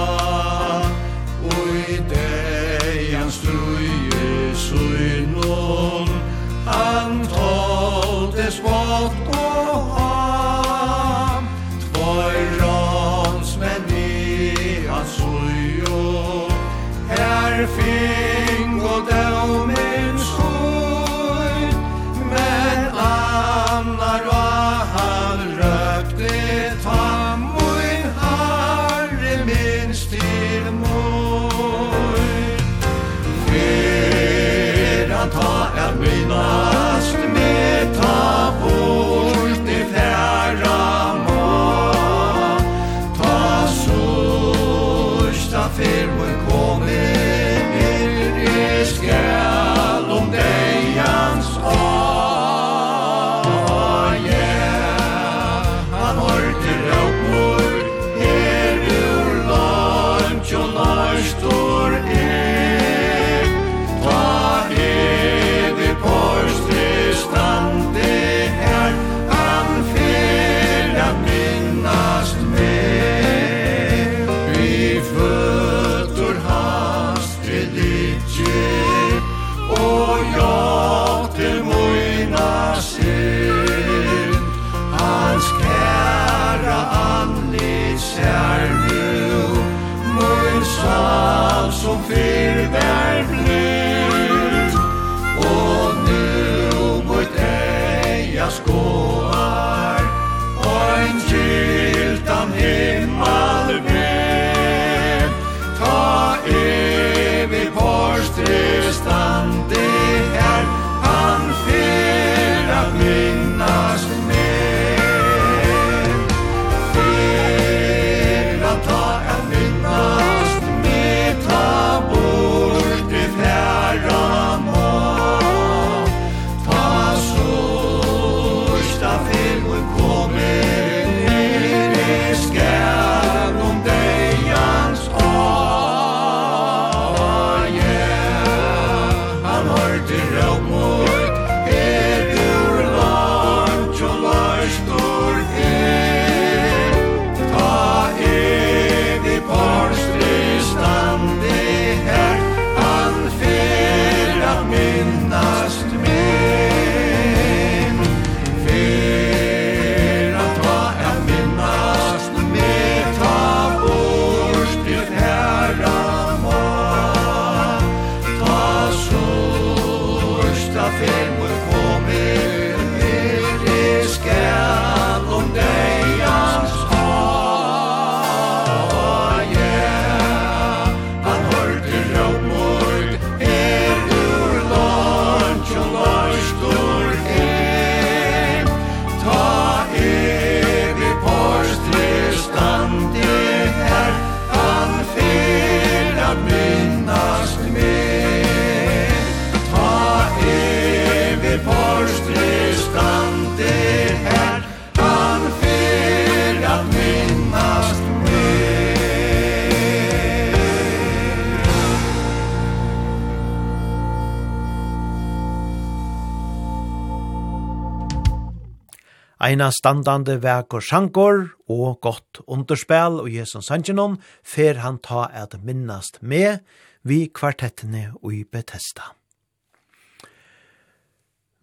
Eina standande og sjankor og gott underspel og Jesus Sanchinon fer han ta at minnast med vi kvartettene i Bethesda.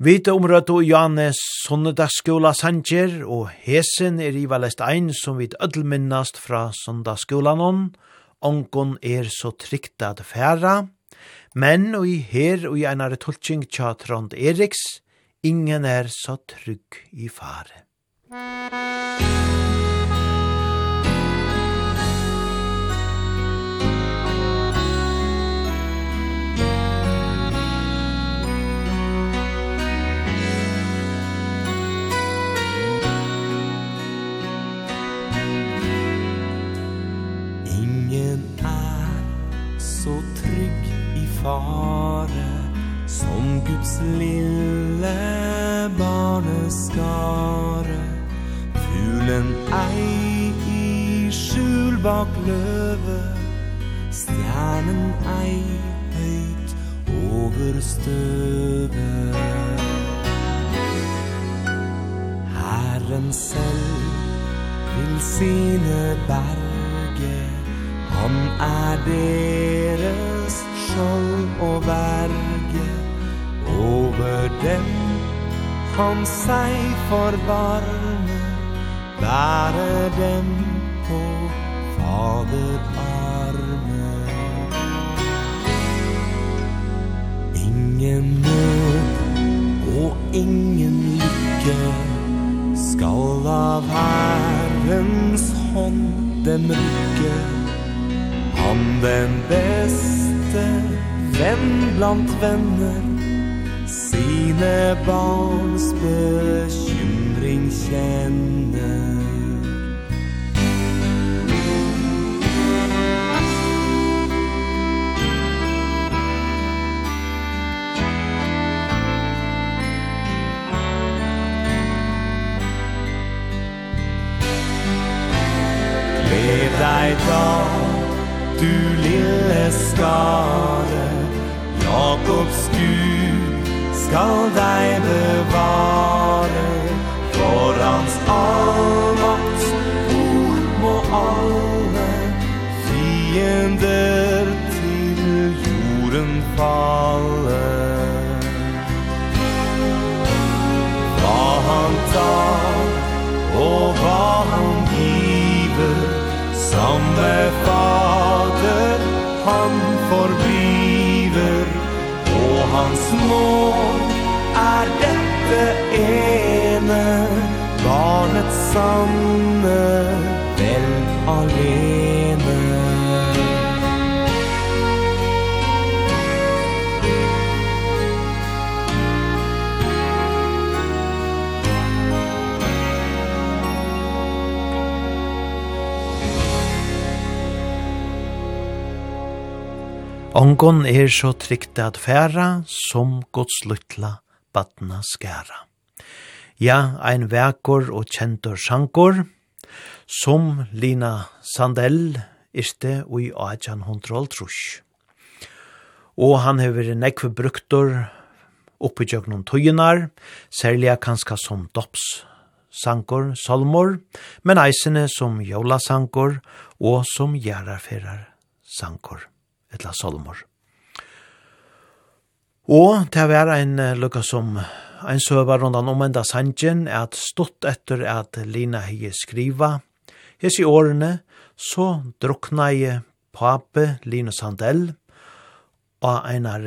Vita omrøtt og Janes sunnedagsskola Sancher og Hesen er i valest ein som vi ødelminnast fra sundagsskolan hon. Onkon er så trygt at færa, men og i her og i einare tulking tja Trond Eriks Ingen er så trygg i fare. Ingen er så trygg i fare Som Guds lille barneskare Fulen ei i skjul bak løve Stjernen ei høyt over støve. Herren selv vil sine berge Han er deres skjold og verre over dem han seg forvarme bære dem på faderarme. Ingen nød og ingen lykke skal av Herrens hånd dem rykke. Han den beste venn blant venner Sine barns bekymring kjenner. Lev deg da, du lille skare Jakobs Gud skal deg bevare. For hans allmakts ord må alle Fiender til jorden falle. Hva han tar og hva han giver Samme fader han forbyr av hans nåd er dette ene. Barnets sanne vel alene. Ongon er så trygt at færa som Guds luttla badna skæra. Ja, ein vekor og kjentor sjankor, som Lina Sandell iste ui Ajan Hondrol Trush. Og han hever nekve bruktor oppi tjøknon tøyinar, særlig kanska som dops sankor, solmor, men eisene som jólasankor og som gjerarferar sankor etla salmor. Og til å være en lukka som en søver rundan om enda sanjen er at stått etter at Lina hei skriva. Hes i årene så drukna jeg pape Lina Sandell og einar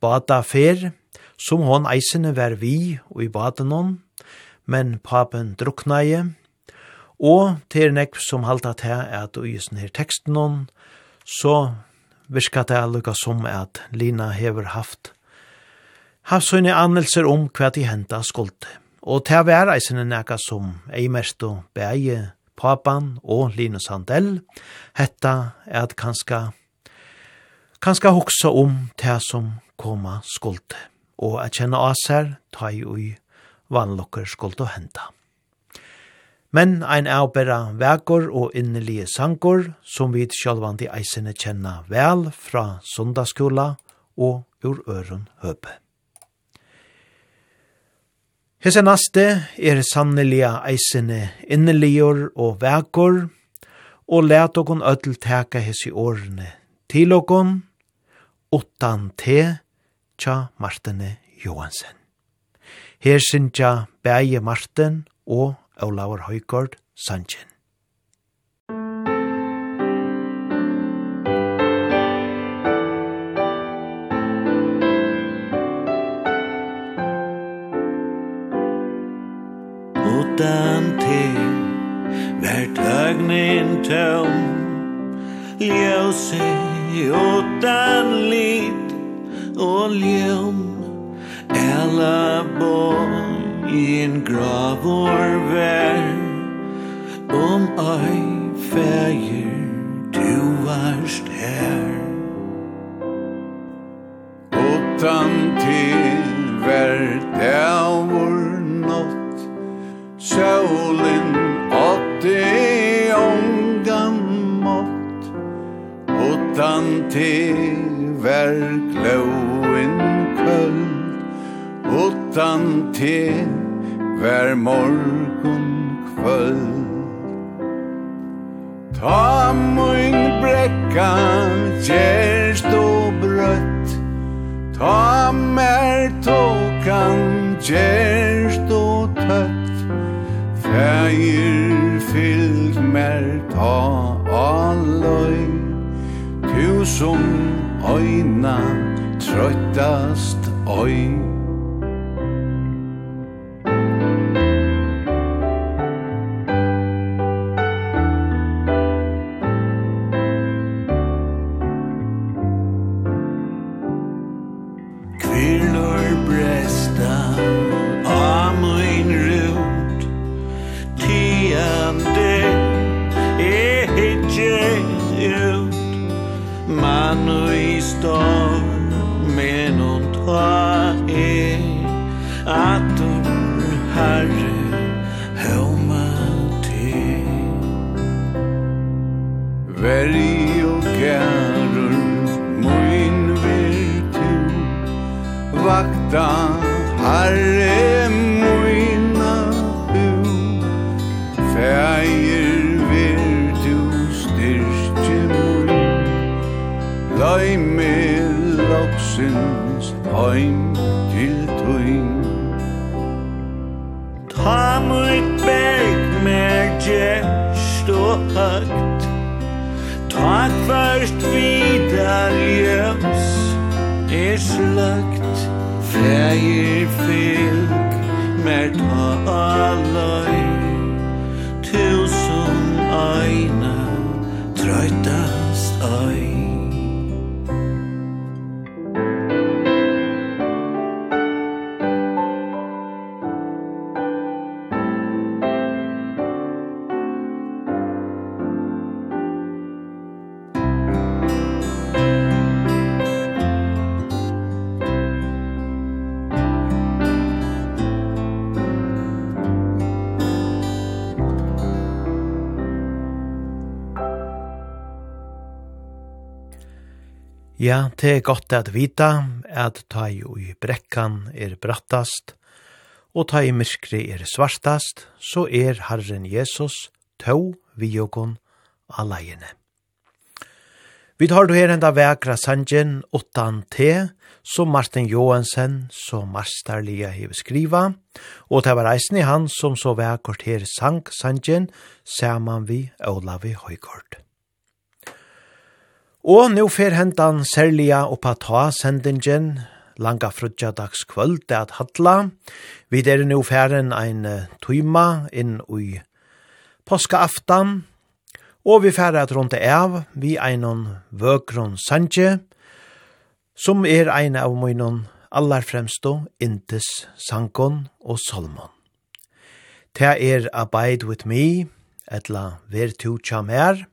bada fer som hon eisene var vi og i baden hon men papen drukna jeg, og til nekv som halta til at og i sånne her teksten hon så virka det lukka som at Lina hever haft havsøyne anmelser om hva de henta skulde. Og til å være eisene nekka som Eimersto Beie, Papan og Linus Sandell, hetta er at kanska kanska hoksa om til som koma skulde, og at kjenne av seg ta i ui vanlokker skulde å henta men ein er avbera vekor og innelige sankor, som vi sjálvandi eisene kjenna vel fra sundagsskola og ur øren høpe. Hese naste er sannelige eisene innelior og vekor, og let okon öll teka hese årene til okon, utan te, tja Martine Johansen. Her syntja Beie Marten og Olaur Høygård Sanchen. Utan te Vær tøgnin tøm Ljøse utan lit Og ljøm Ella bort i en gravor vær. Om ei fægir du varst her. Utan til vær dævor nått Sjålen åtte ångan mått Utan til vær gløven köld Utan til Vær morgon kvöld. Ta mun brekka Gjerst og brøtt. Ta mer tokan Gjerst og tøtt. Fægir fylg mer ta alløy Tu som øyna trøttast øy. Ja, det er godt at vita at ta jo i brekkan er brattast, og ta i myskri er svartast, så er Herren Jesus tau vi jokon alaiene. Vi tar du her enda vekra sangen utan te, som Martin Johansen, som masterlige hever skriva, og det var eisen i han som så vekort her sang sangen, saman vi Olavi Høygård. Og nå fer hentan særliga oppa ta sendingen, langa frutja dags kvöld at hatla. Vi er nå færen ein tuima inn ui påska aftan, og vi færer at rundt av vi einon vøkron sanje, som er ein av munnen allar fremstå intes sankon og solmon. Ta er Abide with me, etla ver tu cham her,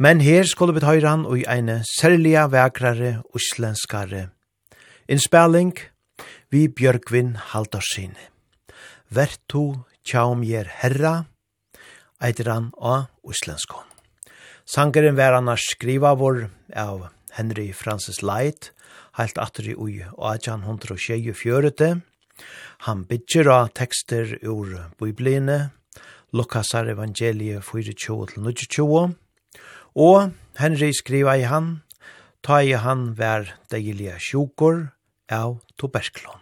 Men her skulle vi høyre han i eine særlige vekrare uslenskare. Innspelling vi Bjørkvin Haldorsin. Vertu tjaum gjer herra, eitir han av uslensko. Sangeren var annars skriva vår av Henry Francis Light, heilt atri ui og atjan hundra og Han bidger av tekster ur bibline, Lukasar evangeliet 24-22, Og Henry skriva i han, ta i han vær deilige sjukor av tuberklon.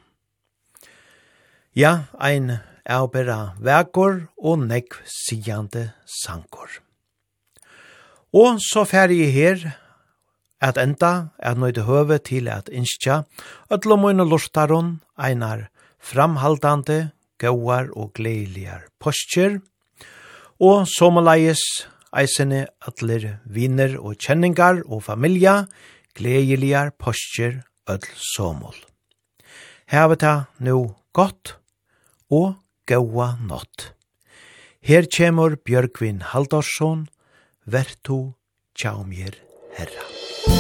Ja, ein av bera vekor og nekv sigande sankor. Og så færre i her at enda er nøyde høve til at innskja at mine lortaron einar framhaldande gauar og gleilegar postjer, og sommerleies eisene atler viner og kjenningar og familia, gledeligar postjer öll somol. Heve ta nu gott og gaua nott. Her kjemur Bjørkvin Haldorsson, vertu tjaumir herra. Musik